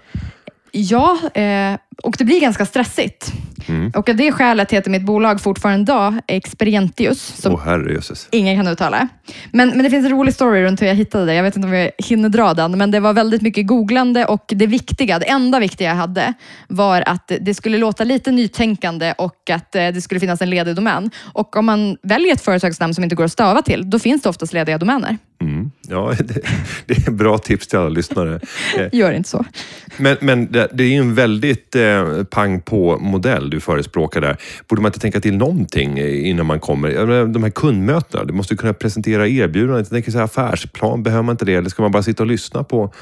Ja, eh, och det blir ganska stressigt. Mm. Och av det skälet heter mitt bolag fortfarande idag Experientius, som Åh herrejösses. ingen kan uttala. Men, men det finns en rolig story runt hur jag hittade det. Jag vet inte om jag hinner dra den, men det var väldigt mycket googlande och det viktiga, det enda viktiga jag hade var att det skulle låta lite nytänkande och att eh, det skulle finnas en ledig domän. Och om man väljer ett företagsnamn som inte går att stava till, då finns det oftast lediga domäner. Mm. Ja, *laughs* det, det är bra tips till alla lyssnare. *laughs* Eh, Gör inte så. Men, men det, det är ju en väldigt eh, pang på-modell du förespråkar där. Borde man inte tänka till någonting innan man kommer? De här kundmötena, du måste kunna presentera erbjudanden. Jag tänker så här, affärsplan, behöver man inte det? Eller ska man bara sitta och lyssna på...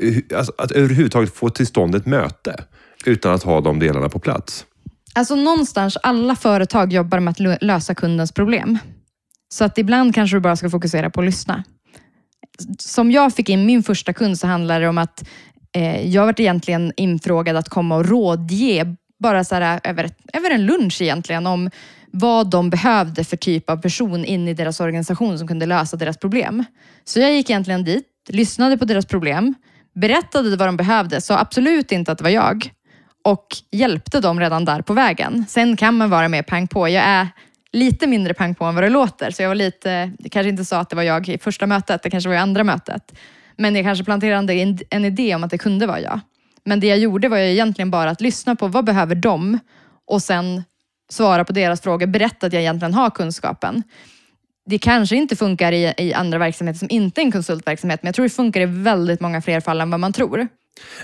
eh, Alltså, att överhuvudtaget få till stånd ett möte utan att ha de delarna på plats. Alltså någonstans, alla företag jobbar med att lö- lösa kundens problem. Så att ibland kanske du bara ska fokusera på att lyssna. Som jag fick in min första kund så handlar det om att eh, jag varit egentligen infrågad att komma och rådge, bara så här, eh, över, över en lunch egentligen, om vad de behövde för typ av person in i deras organisation som kunde lösa deras problem. Så jag gick egentligen dit, lyssnade på deras problem, berättade vad de behövde, sa absolut inte att det var jag och hjälpte dem redan där på vägen. Sen kan man vara mer pang på. Jag är lite mindre pang på än vad det låter, så jag var lite, jag kanske inte sa att det var jag i första mötet, det kanske var i andra mötet. Men jag kanske planterade en, en idé om att det kunde vara jag. Men det jag gjorde var ju egentligen bara att lyssna på vad behöver de och sen svara på deras frågor, berätta att jag egentligen har kunskapen. Det kanske inte funkar i, i andra verksamheter som inte är en konsultverksamhet, men jag tror det funkar i väldigt många fler fall än vad man tror.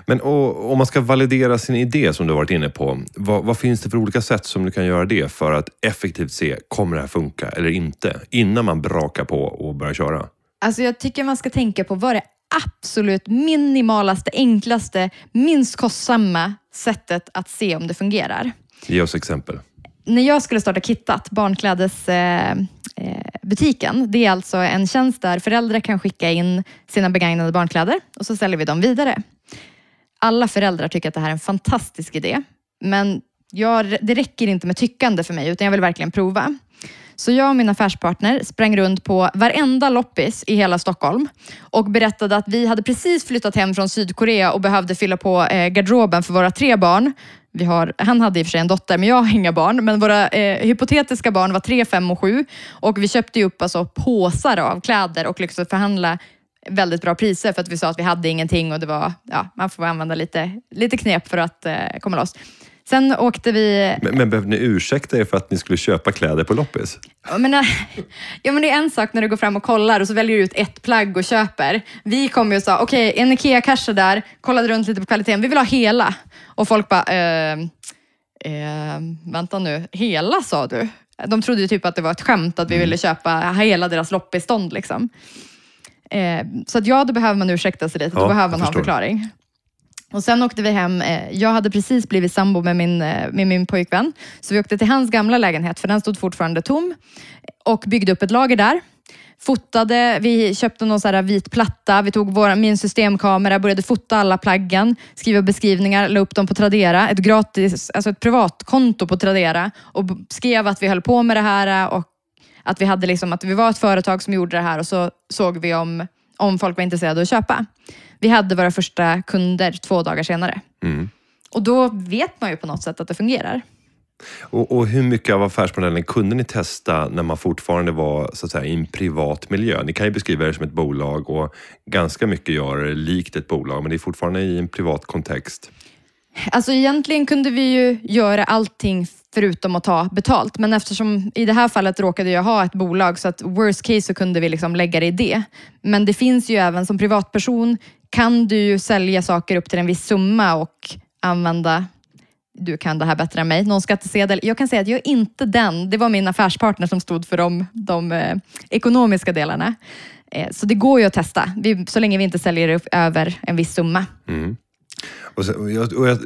Men och, om man ska validera sin idé som du varit inne på, vad, vad, finns det för olika sätt som du kan göra det för att effektivt se, kommer det här funka eller inte? Innan man brakar på och börjar köra. Alltså jag tycker man ska tänka på vad det absolut minimalaste, enklaste, minst kostsamma sättet att se om det fungerar. Ge oss exempel. När jag skulle starta Kittat, barnklädesbutiken, eh, det är alltså en tjänst där föräldrar kan skicka in sina begagnade barnkläder och så säljer vi dem vidare. Alla föräldrar tycker att det här är en fantastisk idé, men jag, det räcker inte med tyckande för mig, utan jag vill verkligen prova. Så jag och min affärspartner sprang runt på varenda loppis i hela Stockholm och berättade att vi hade precis flyttat hem från Sydkorea och behövde fylla på eh, garderoben för våra tre barn. Vi har, han hade i och för sig en dotter, men jag har inga barn. Men våra eh, hypotetiska barn var tre, fem och sju. Och vi köpte upp alltså, påsar av kläder och lyckades förhandla väldigt bra priser för att vi sa att vi hade ingenting och det var, ja, man får använda lite, lite knep för att eh, komma loss. Sen åkte vi... Men, men behövde ni ursäkta er för att ni skulle köpa kläder på loppis? Ja men, ja, men det är en sak när du går fram och kollar och så väljer du ut ett plagg och köper. Vi kom ju och sa, okej, okay, en IKEA-kasse där, kollade runt lite på kvaliteten, vi vill ha hela. Och folk bara, eh, eh, vänta nu, hela sa du? De trodde ju typ att det var ett skämt att vi ville köpa hela deras loppistånd. Liksom. Eh, så att ja, då behöver man ursäkta sig lite. Ja, då behöver man ha en förklaring. Och sen åkte vi hem. Eh, jag hade precis blivit sambo med min, eh, med min pojkvän. Så vi åkte till hans gamla lägenhet, för den stod fortfarande tom. Och byggde upp ett lager där. Fotade, vi köpte någon så vit platta, vi tog vår, min systemkamera, började fota alla plaggen, skriva beskrivningar, la upp dem på Tradera. Ett gratis, alltså ett privatkonto på Tradera och skrev att vi höll på med det här och att vi, hade liksom, att vi var ett företag som gjorde det här och så såg vi om, om folk var intresserade av att köpa. Vi hade våra första kunder två dagar senare. Mm. Och då vet man ju på något sätt att det fungerar. Och, och, hur mycket av affärsmodellen kunde ni testa när man fortfarande var så att säga, i en privat miljö? Ni kan ju beskriva det som ett bolag och ganska mycket gör likt ett bolag, men det är fortfarande i en privat kontext. Alltså egentligen kunde vi ju göra allting förutom att ta betalt. Men eftersom i det här fallet råkade jag ha ett bolag så att worst case så kunde vi liksom lägga det i det. Men det finns ju även som privatperson kan du ju sälja saker upp till en viss summa och använda du kan det här bättre än mig, någon skattesedel. Jag kan säga att jag är inte den. Det var min affärspartner som stod för de, de eh, ekonomiska delarna. Eh, så det går ju att testa, vi, så länge vi inte säljer upp över en viss summa. Mm. Och, så, och, jag, och jag,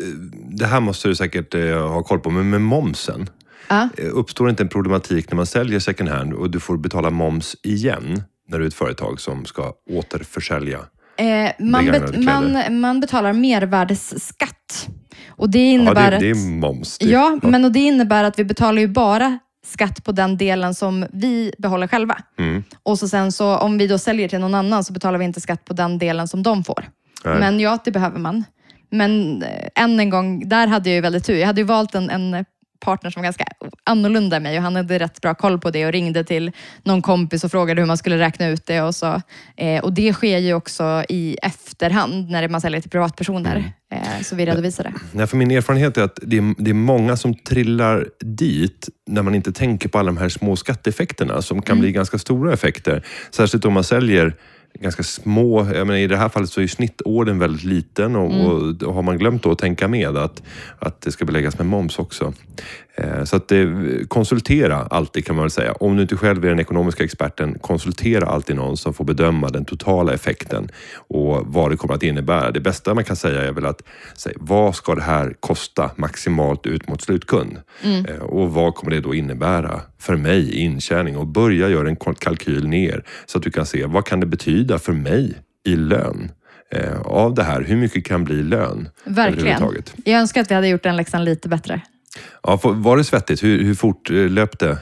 det här måste du säkert eh, ha koll på, men med momsen. Uh. Uppstår inte en problematik när man säljer second hand och du får betala moms igen när du är ett företag som ska återförsälja eh, man, bet, man, man betalar mervärdesskatt. Och det innebär ja, det, det är moms. Det. Ja, ja, men och det innebär att vi betalar ju bara skatt på den delen som vi behåller själva. Mm. Och så sen så om vi då säljer till någon annan så betalar vi inte skatt på den delen som de får. Nej. Men ja, det behöver man. Men eh, än en gång, där hade jag ju väldigt tur. Jag hade ju valt en, en partner som var ganska annorlunda än mig och han hade rätt bra koll på det och ringde till någon kompis och frågade hur man skulle räkna ut det. Och, så. Eh, och det sker ju också i efterhand när man säljer till privatpersoner. Mm. Eh, så vi redovisar det. Nej, för min erfarenhet är att det är, det är många som trillar dit när man inte tänker på alla de här små skatteeffekterna som kan mm. bli ganska stora effekter. Särskilt om man säljer ganska små, jag menar, i det här fallet så är snittorden väldigt liten och, mm. och, och har man glömt då att tänka med att, att det ska beläggas med moms också. Eh, så att det, konsultera alltid kan man väl säga. Om du inte själv är den ekonomiska experten, konsultera alltid någon som får bedöma den totala effekten och vad det kommer att innebära. Det bästa man kan säga är väl att säga, vad ska det här kosta maximalt ut mot slutkund? Mm. Eh, och vad kommer det då innebära för mig i intjäning? Och börja göra en kalkyl ner så att du kan se vad kan det betyda för mig i lön? Eh, av det här, hur mycket kan bli lön? Verkligen. Jag önskar att vi hade gjort den läxan lite bättre. Ja, var det svettigt? Hur, hur fort eh, löpte?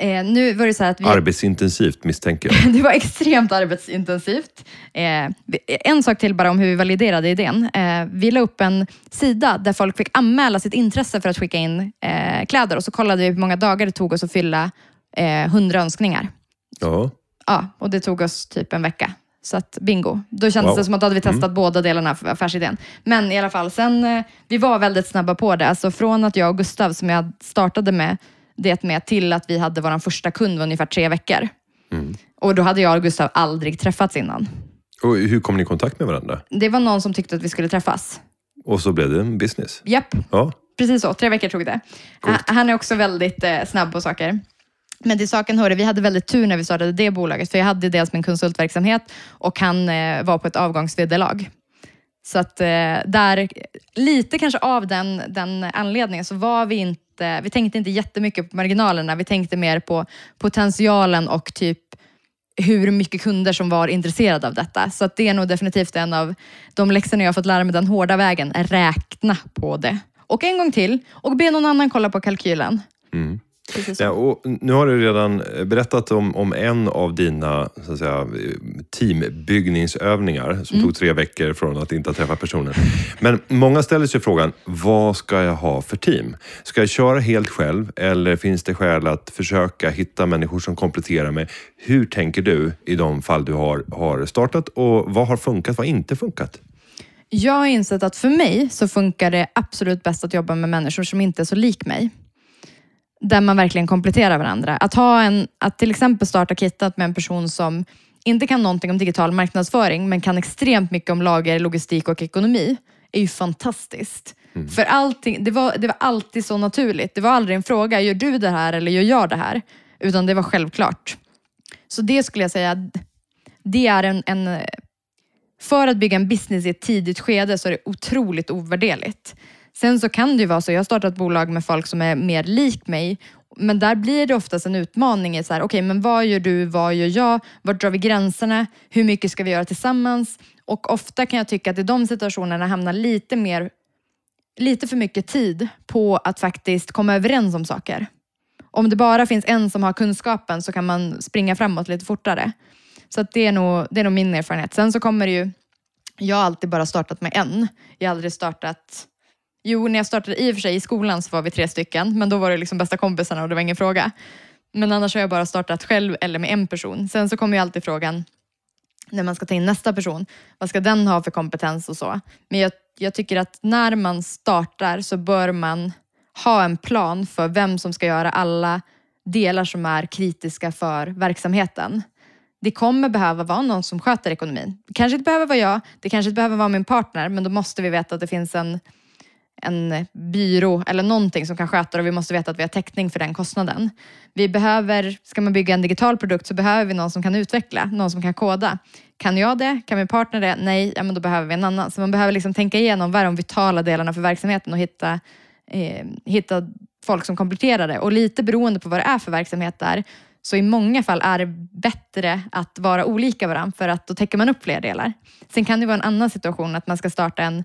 Eh, nu var det så att vi... Arbetsintensivt misstänker jag. *laughs* det var extremt arbetsintensivt. Eh, en sak till bara om hur vi validerade idén. Eh, vi la upp en sida där folk fick anmäla sitt intresse för att skicka in eh, kläder och så kollade vi hur många dagar det tog oss att fylla eh, 100 önskningar. Ja. Ja, och det tog oss typ en vecka. Så att bingo. Då kändes Wow. det som att då hade vi testat båda delarna av affärsidén. Men i alla fall, sen, eh, vi var väldigt snabba på det. Alltså från att jag och Gustav, som jag startade med det med, till att vi hade vår första kund var ungefär tre veckor. Och då hade jag och Gustav aldrig träffats innan. Och hur kom ni i kontakt med varandra? Det var någon som tyckte att vi skulle träffas. Och så blev det en business. Japp, Ja, precis så. Tre veckor tog det. Han, han är också väldigt eh, snabb på saker. Men till saken hörde, vi hade väldigt tur när vi startade det bolaget, för jag hade dels min konsultverksamhet och han eh, var på ett avgångsvederlag. Så att eh, där, lite kanske av den, den anledningen så var vi inte, vi tänkte inte jättemycket på marginalerna. Vi tänkte mer på potentialen och typ hur mycket kunder som var intresserade av detta. Så att det är nog definitivt en av de läxorna jag har fått lära mig den hårda vägen. Räkna på det. Och en gång till och be någon annan kolla på kalkylen. Mm. Precis. Ja, och nu har du redan berättat om, om en av dina så att säga, teambyggningsövningar som tog tre veckor från att inte ha träffat personen. Men många ställer sig frågan, vad ska jag ha för team? Ska jag köra helt själv eller finns det skäl att försöka hitta människor som kompletterar mig? Hur tänker du i de fall du har, har startat och vad har funkat, vad har inte funkat? Jag har insett att för mig så funkar det absolut bäst att jobba med människor som inte är så lik mig. Där man verkligen kompletterar varandra. Att, ha en, att till exempel starta Kittat med en person som inte kan någonting om digital marknadsföring men kan extremt mycket om lager, logistik och ekonomi är ju fantastiskt. För allting, det, var, det var alltid så naturligt. Det var aldrig en fråga, gör du det här eller gör jag det här? Utan det var självklart. Så det skulle jag säga, det är en, en för att bygga en business i ett tidigt skede så är det otroligt ovärderligt. Sen så kan det ju vara så, jag har startat bolag med folk som är mer lik mig, men där blir det oftast en utmaning i så här, okej, men vad gör du, vad gör jag, vart drar vi gränserna, hur mycket ska vi göra tillsammans? Och ofta kan jag tycka att i de situationerna hamnar lite mer, lite för mycket tid på att faktiskt komma överens om saker. Om det bara finns en som har kunskapen så kan man springa framåt lite fortare. Så att det, är nog, det är nog min erfarenhet. Sen så kommer det ju, jag har alltid bara startat med en. Jag har aldrig startat, jo när jag startade i och för sig i skolan så var vi tre stycken, men då var det liksom bästa kompisarna och det var ingen fråga. Men annars har jag bara startat själv eller med en person. Sen så kommer ju alltid frågan när man ska ta in nästa person, vad ska den ha för kompetens och så. Men jag, jag tycker att när man startar så bör man ha en plan för vem som ska göra alla delar som är kritiska för verksamheten. Det kommer behöva vara någon som sköter ekonomin. Det kanske inte behöver vara jag, det kanske inte behöver vara min partner, men då måste vi veta att det finns en, en byrå eller någonting som kan sköta det och vi måste veta att vi har täckning för den kostnaden. Vi behöver, ska man bygga en digital produkt så behöver vi någon som kan utveckla, någon som kan koda. Kan jag det? Kan min partner det? Nej, ja, men då behöver vi en annan. Så man behöver liksom tänka igenom vad är de vitala delarna för verksamheten och hitta, eh, hitta folk som kompletterar det. Och lite beroende på vad det är för verksamhet där, så i många fall är det bättre att vara olika varandra för att då täcker man upp fler delar. Sen kan det vara en annan situation att man ska starta en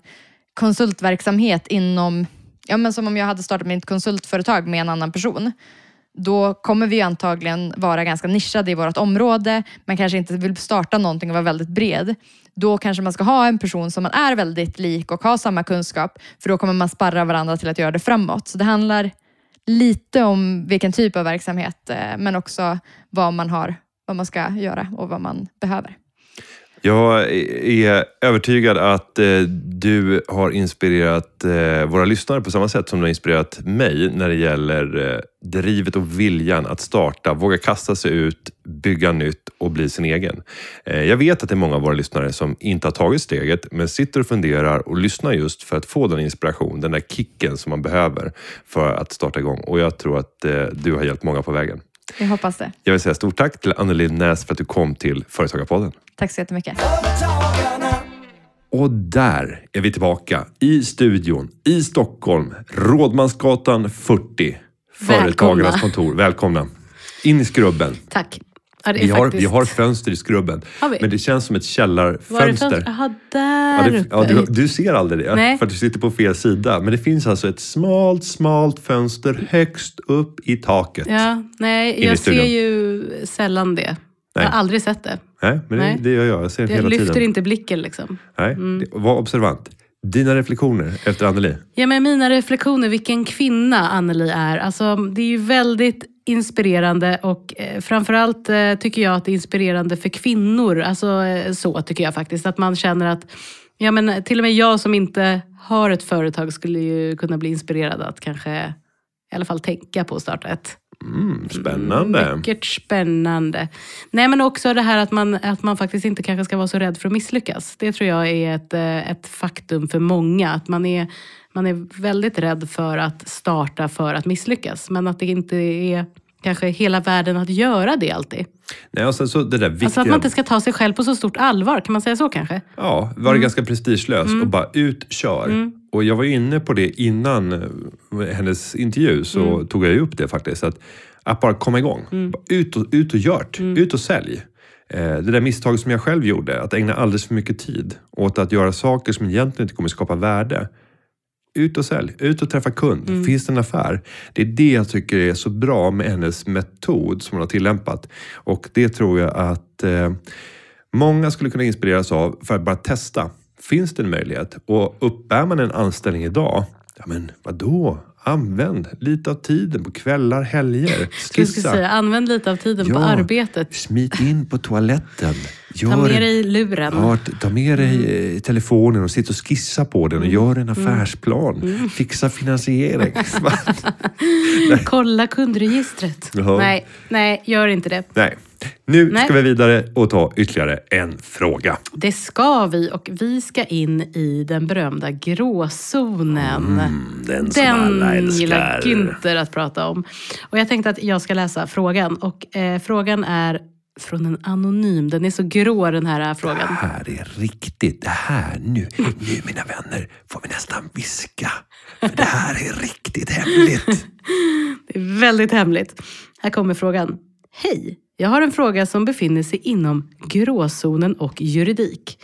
konsultverksamhet inom, ja men som om jag hade startat mitt konsultföretag med en annan person. Då kommer vi antagligen vara ganska nischade i vårt område. Man kanske inte vill starta någonting och vara väldigt bred. Då kanske man ska ha en person som man är väldigt lik och har samma kunskap. För då kommer man sparra varandra till att göra det framåt. Så det handlar lite om vilken typ av verksamhet eh, men också vad man har, vad man ska göra och vad man behöver. Jag är övertygad att eh, du har inspirerat eh, våra lyssnare på samma sätt som du har inspirerat mig när det gäller eh, drivet och viljan att starta, våga kasta sig ut, bygga nytt och bli sin egen. Eh, jag vet att det är många av våra lyssnare som inte har tagit steget, men sitter och funderar och lyssnar just för att få den inspiration, den där kicken som man behöver för att starta igång. Och jag tror att eh, du har hjälpt många på vägen. Jag hoppas det. Jag vill säga stort tack till Anneli Näs för att du kom till Företagarpodden. Tack så jättemycket. Och där är vi tillbaka i studion i Stockholm, Rådmansgatan 40. Företagarnas kontor. Välkomna. In i skrubben. Tack. Ja, det Vi har, faktiskt... vi har fönster i skrubben, men det känns som ett källarfönster. fönster? Jaha, där Ja, det, ja, uppe. du, du ser aldrig det, Nej. för att du sitter på fel sida. Men det finns alltså ett smalt, smalt fönster högst upp i taket. Ja, nej, jag ser ju sällan det. Jag Nej. har aldrig sett det. Nej, men Nej. Det, det gör jag. Jag ser det Jag hela lyfter tiden. inte blicken liksom. Nej, det, var observant. Dina reflektioner efter Anneli? Ja, men mina reflektioner, vilken kvinna Anneli är. Alltså, det är ju väldigt inspirerande och eh, framförallt eh, tycker jag att det är inspirerande för kvinnor. Alltså eh, så tycker jag faktiskt. Att man känner att, ja men till och med jag som inte har ett företag skulle ju kunna bli inspirerad att kanske i alla fall tänka på att starta ett. Mm, spännande. Mycket spännande. Nej men också det här att man, att man faktiskt inte kanske ska vara så rädd för att misslyckas. Det tror jag är ett, ett faktum för många. Att man är, man är väldigt rädd för att starta för att misslyckas. Men att det inte är kanske hela världen att göra det alltid. Nej, och sen så det där viktiga... Alltså att man inte ska ta sig själv på så stort allvar, kan man säga så kanske? Ja, var det ganska prestigelös och bara ut, kör. Och jag var ju inne på det innan eh, hennes intervju, så tog jag ju upp det faktiskt. Att, att bara komma igång. Bara Ut, och, ut och gör det. Ut och sälj. Eh, Det där misstaget som jag själv gjorde, att ägna alldeles för mycket tid åt att göra saker som egentligen inte kommer skapa värde. Ut och sälj, ut och träffa kund. Finns det en affär? Det är det jag tycker är så bra med hennes metod som hon har tillämpat. Och det tror jag att eh, många skulle kunna inspireras av för att bara testa. Finns det en möjlighet? Och uppbär man en anställning idag, ja men vadå? Använd lite av tiden på kvällar, helger. Skissa. säga, använd lite av tiden på Ja. arbetet. Smit in på toaletten. Gör Ta med dig luren. Ja, ta med dig eh, telefonen och sitt och skissa på den och gör en affärsplan. Fixa finansiering. *laughs* Kolla kundregistret. Jaha. Nej, nej, gör inte det. Nej. Nu Nej. ska vi vidare och ta ytterligare en fråga. Det ska vi och vi ska in i den berömda gråzonen. den som alla gillar älskar. Günther att prata om. Och jag tänkte att jag ska läsa frågan. Och eh, frågan är från en anonym. Den är så grå den här Det frågan. här är riktigt. Det här nu, nu mina vänner, får vi nästan viska. För det här är riktigt hemligt. *laughs* Det är väldigt hemligt. Här kommer frågan. Hej! Jag har en fråga som befinner sig inom gråzonen och juridik.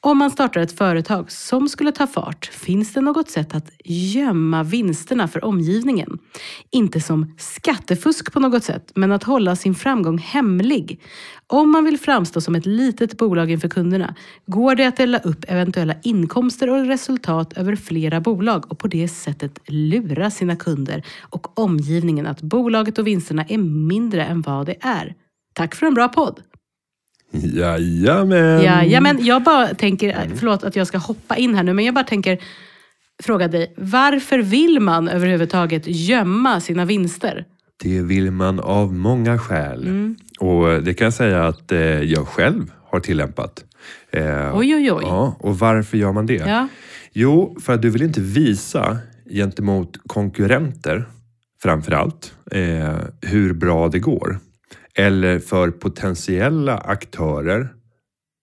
Om man startar ett företag som skulle ta fart, finns det något sätt att gömma vinsterna för omgivningen? Inte som skattefusk på något sätt, men att hålla sin framgång hemlig. Om man vill framstå som ett litet bolag inför kunderna, går det att dela upp eventuella inkomster och resultat över flera bolag och på det sättet lura sina kunder och omgivningen att bolaget och vinsterna är mindre än vad det är. Tack för en bra podd! Jajamän. Ja, ja, men jag bara tänker, förlåt att jag ska hoppa in här nu, men jag bara tänker fråga dig, varför vill man överhuvudtaget gömma sina vinster? Det vill man av många skäl. Mm. Och det kan jag säga att eh, jag själv har tillämpat. Eh, Oj, oj, oj. Ja, och varför gör man det? Ja. Jo, för att du vill inte visa gentemot konkurrenter framför allt eh, hur bra det går. Eller för potentiella aktörer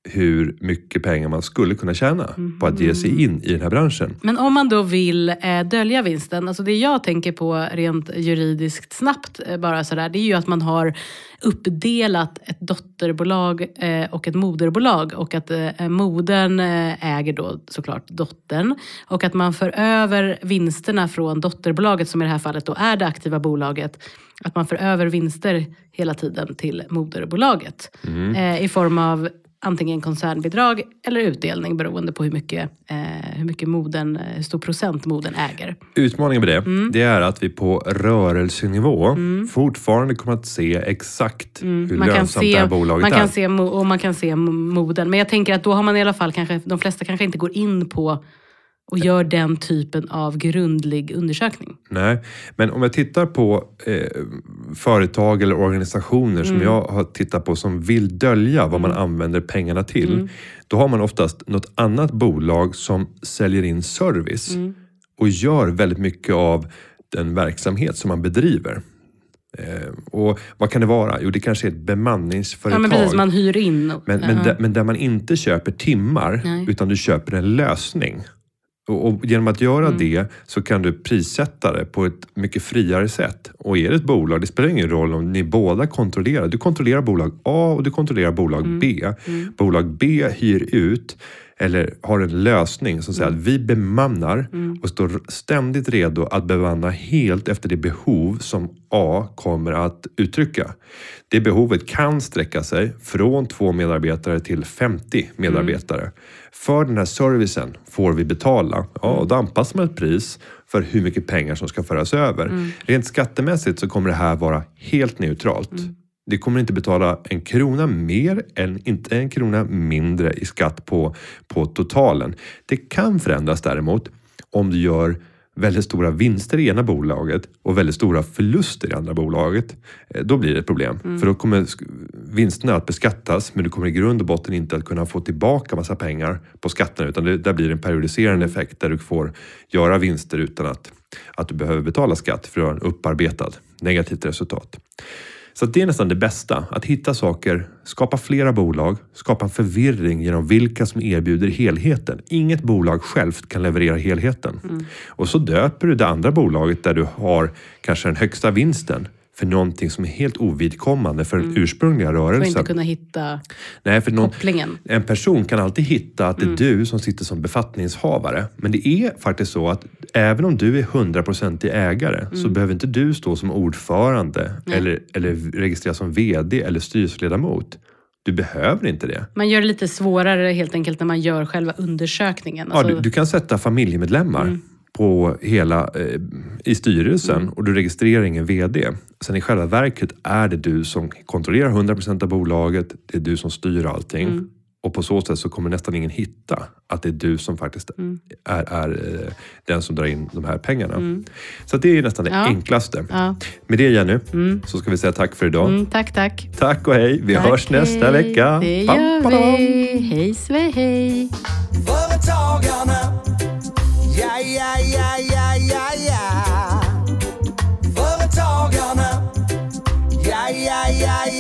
hur mycket pengar man skulle kunna tjäna på att ge sig in i den här branschen. Men om man då vill eh, dölja vinsten, alltså det jag tänker på rent juridiskt snabbt eh, bara sådär, det är ju att man har uppdelat ett dotterbolag eh, och ett moderbolag och att eh, modern eh, äger då såklart dottern och att man för över vinsterna från dotterbolaget, som i det här fallet då är det aktiva bolaget, att man för över vinster hela tiden till moderbolaget eh, i form av antingen koncernbidrag eller utdelning beroende på hur mycket, eh, hur mycket moden, hur stor procent moden äger. Utmaningen med det, Mm. det är att vi på rörelsenivå fortfarande kommer att se exakt hur Mm. Man kan lönsamt se, det här bolaget man kan är. se, och man kan se mo- moden. Men jag tänker att då har man i alla fall kanske, de flesta kanske inte går in på och gör den typen av grundlig undersökning. Nej, men om jag tittar på eh, företag eller organisationer Mm. som jag har tittat på som vill dölja vad man använder pengarna till. Mm. Då har man oftast något annat bolag som säljer in service Mm. och gör väldigt mycket av den verksamhet som man bedriver. Eh, och Vad kan det vara? Jo, det kanske är ett bemanningsföretag. Ja men precis, man hyr in. och- Men, men, Ja. där, men där man inte köper timmar, Nej. utan du köper en lösning. Och, och genom att göra Mm. det så kan du prissätta det på ett mycket friare sätt. Och är det ett bolag, det spelar ingen roll om ni båda kontrollerar. Du kontrollerar bolag A och du kontrollerar bolag Mm. B. Bolag B hyr ut eller har en lösning som säger att vi bemannar och står ständigt redo att bemanna helt efter det behov som A kommer att uttrycka. Det behovet kan sträcka sig från två medarbetare till 50 medarbetare. För den här servicen får vi betala. Ja, och då anpassar man ett pris för hur mycket pengar som ska föras över. Rent skattemässigt så kommer det här vara helt neutralt. Det kommer inte betala en krona mer än inte en krona mindre i skatt på, på totalen. Det kan förändras däremot om du gör väldigt stora vinster i ena bolaget och väldigt stora förluster i andra bolaget. Eh, Då blir det ett problem. För då kommer vinsterna att beskattas men du kommer i grund och botten inte att kunna få tillbaka massa pengar på skatterna utan det, där blir det en periodiserande effekt där du får göra vinster utan att, att du behöver betala skatt för att ha en upparbetad negativt resultat. Så det är nästan det bästa. Att hitta saker, skapa flera bolag, skapa en förvirring genom vilka som erbjuder helheten. Inget bolag självt kan leverera helheten. Och så döper du det andra bolaget där du har kanske den högsta vinsten för någonting som är helt ovidkommande för den ursprungliga För att rörelsen. inte kunna hitta Nej, för någon, kopplingen. en person kan alltid hitta att det är du som sitter som befattningshavare. Men det är faktiskt så att även om du är 100% ägare så behöver inte du stå som ordförande eller, eller registreras som VD eller styrelseledamot. Du behöver inte det. Man gör det lite svårare helt enkelt när man gör själva undersökningen. Ja, Alltså, du, du kan sätta familjemedlemmar på hela, eh, i styrelsen och du registrerar ingen VD. Sen i själva verket är det du som kontrollerar 100% av bolaget. Det är du som styr allting. Och på så sätt så kommer nästan ingen hitta att det är du som faktiskt är, är eh, den som drar in de här pengarna. Så att det är nästan det Ja. enklaste. Ja. Med det Jenny, så ska vi säga tack för idag. Mm, tack, tack. Tack och hej. Vi tack, hörs nästa hej. vecka. Det gör vi. Hej svej hej. Företagarna. Ja, ja, ja, ja, ja, ja. Företagarna. Ja, ja, ja, ja, ja,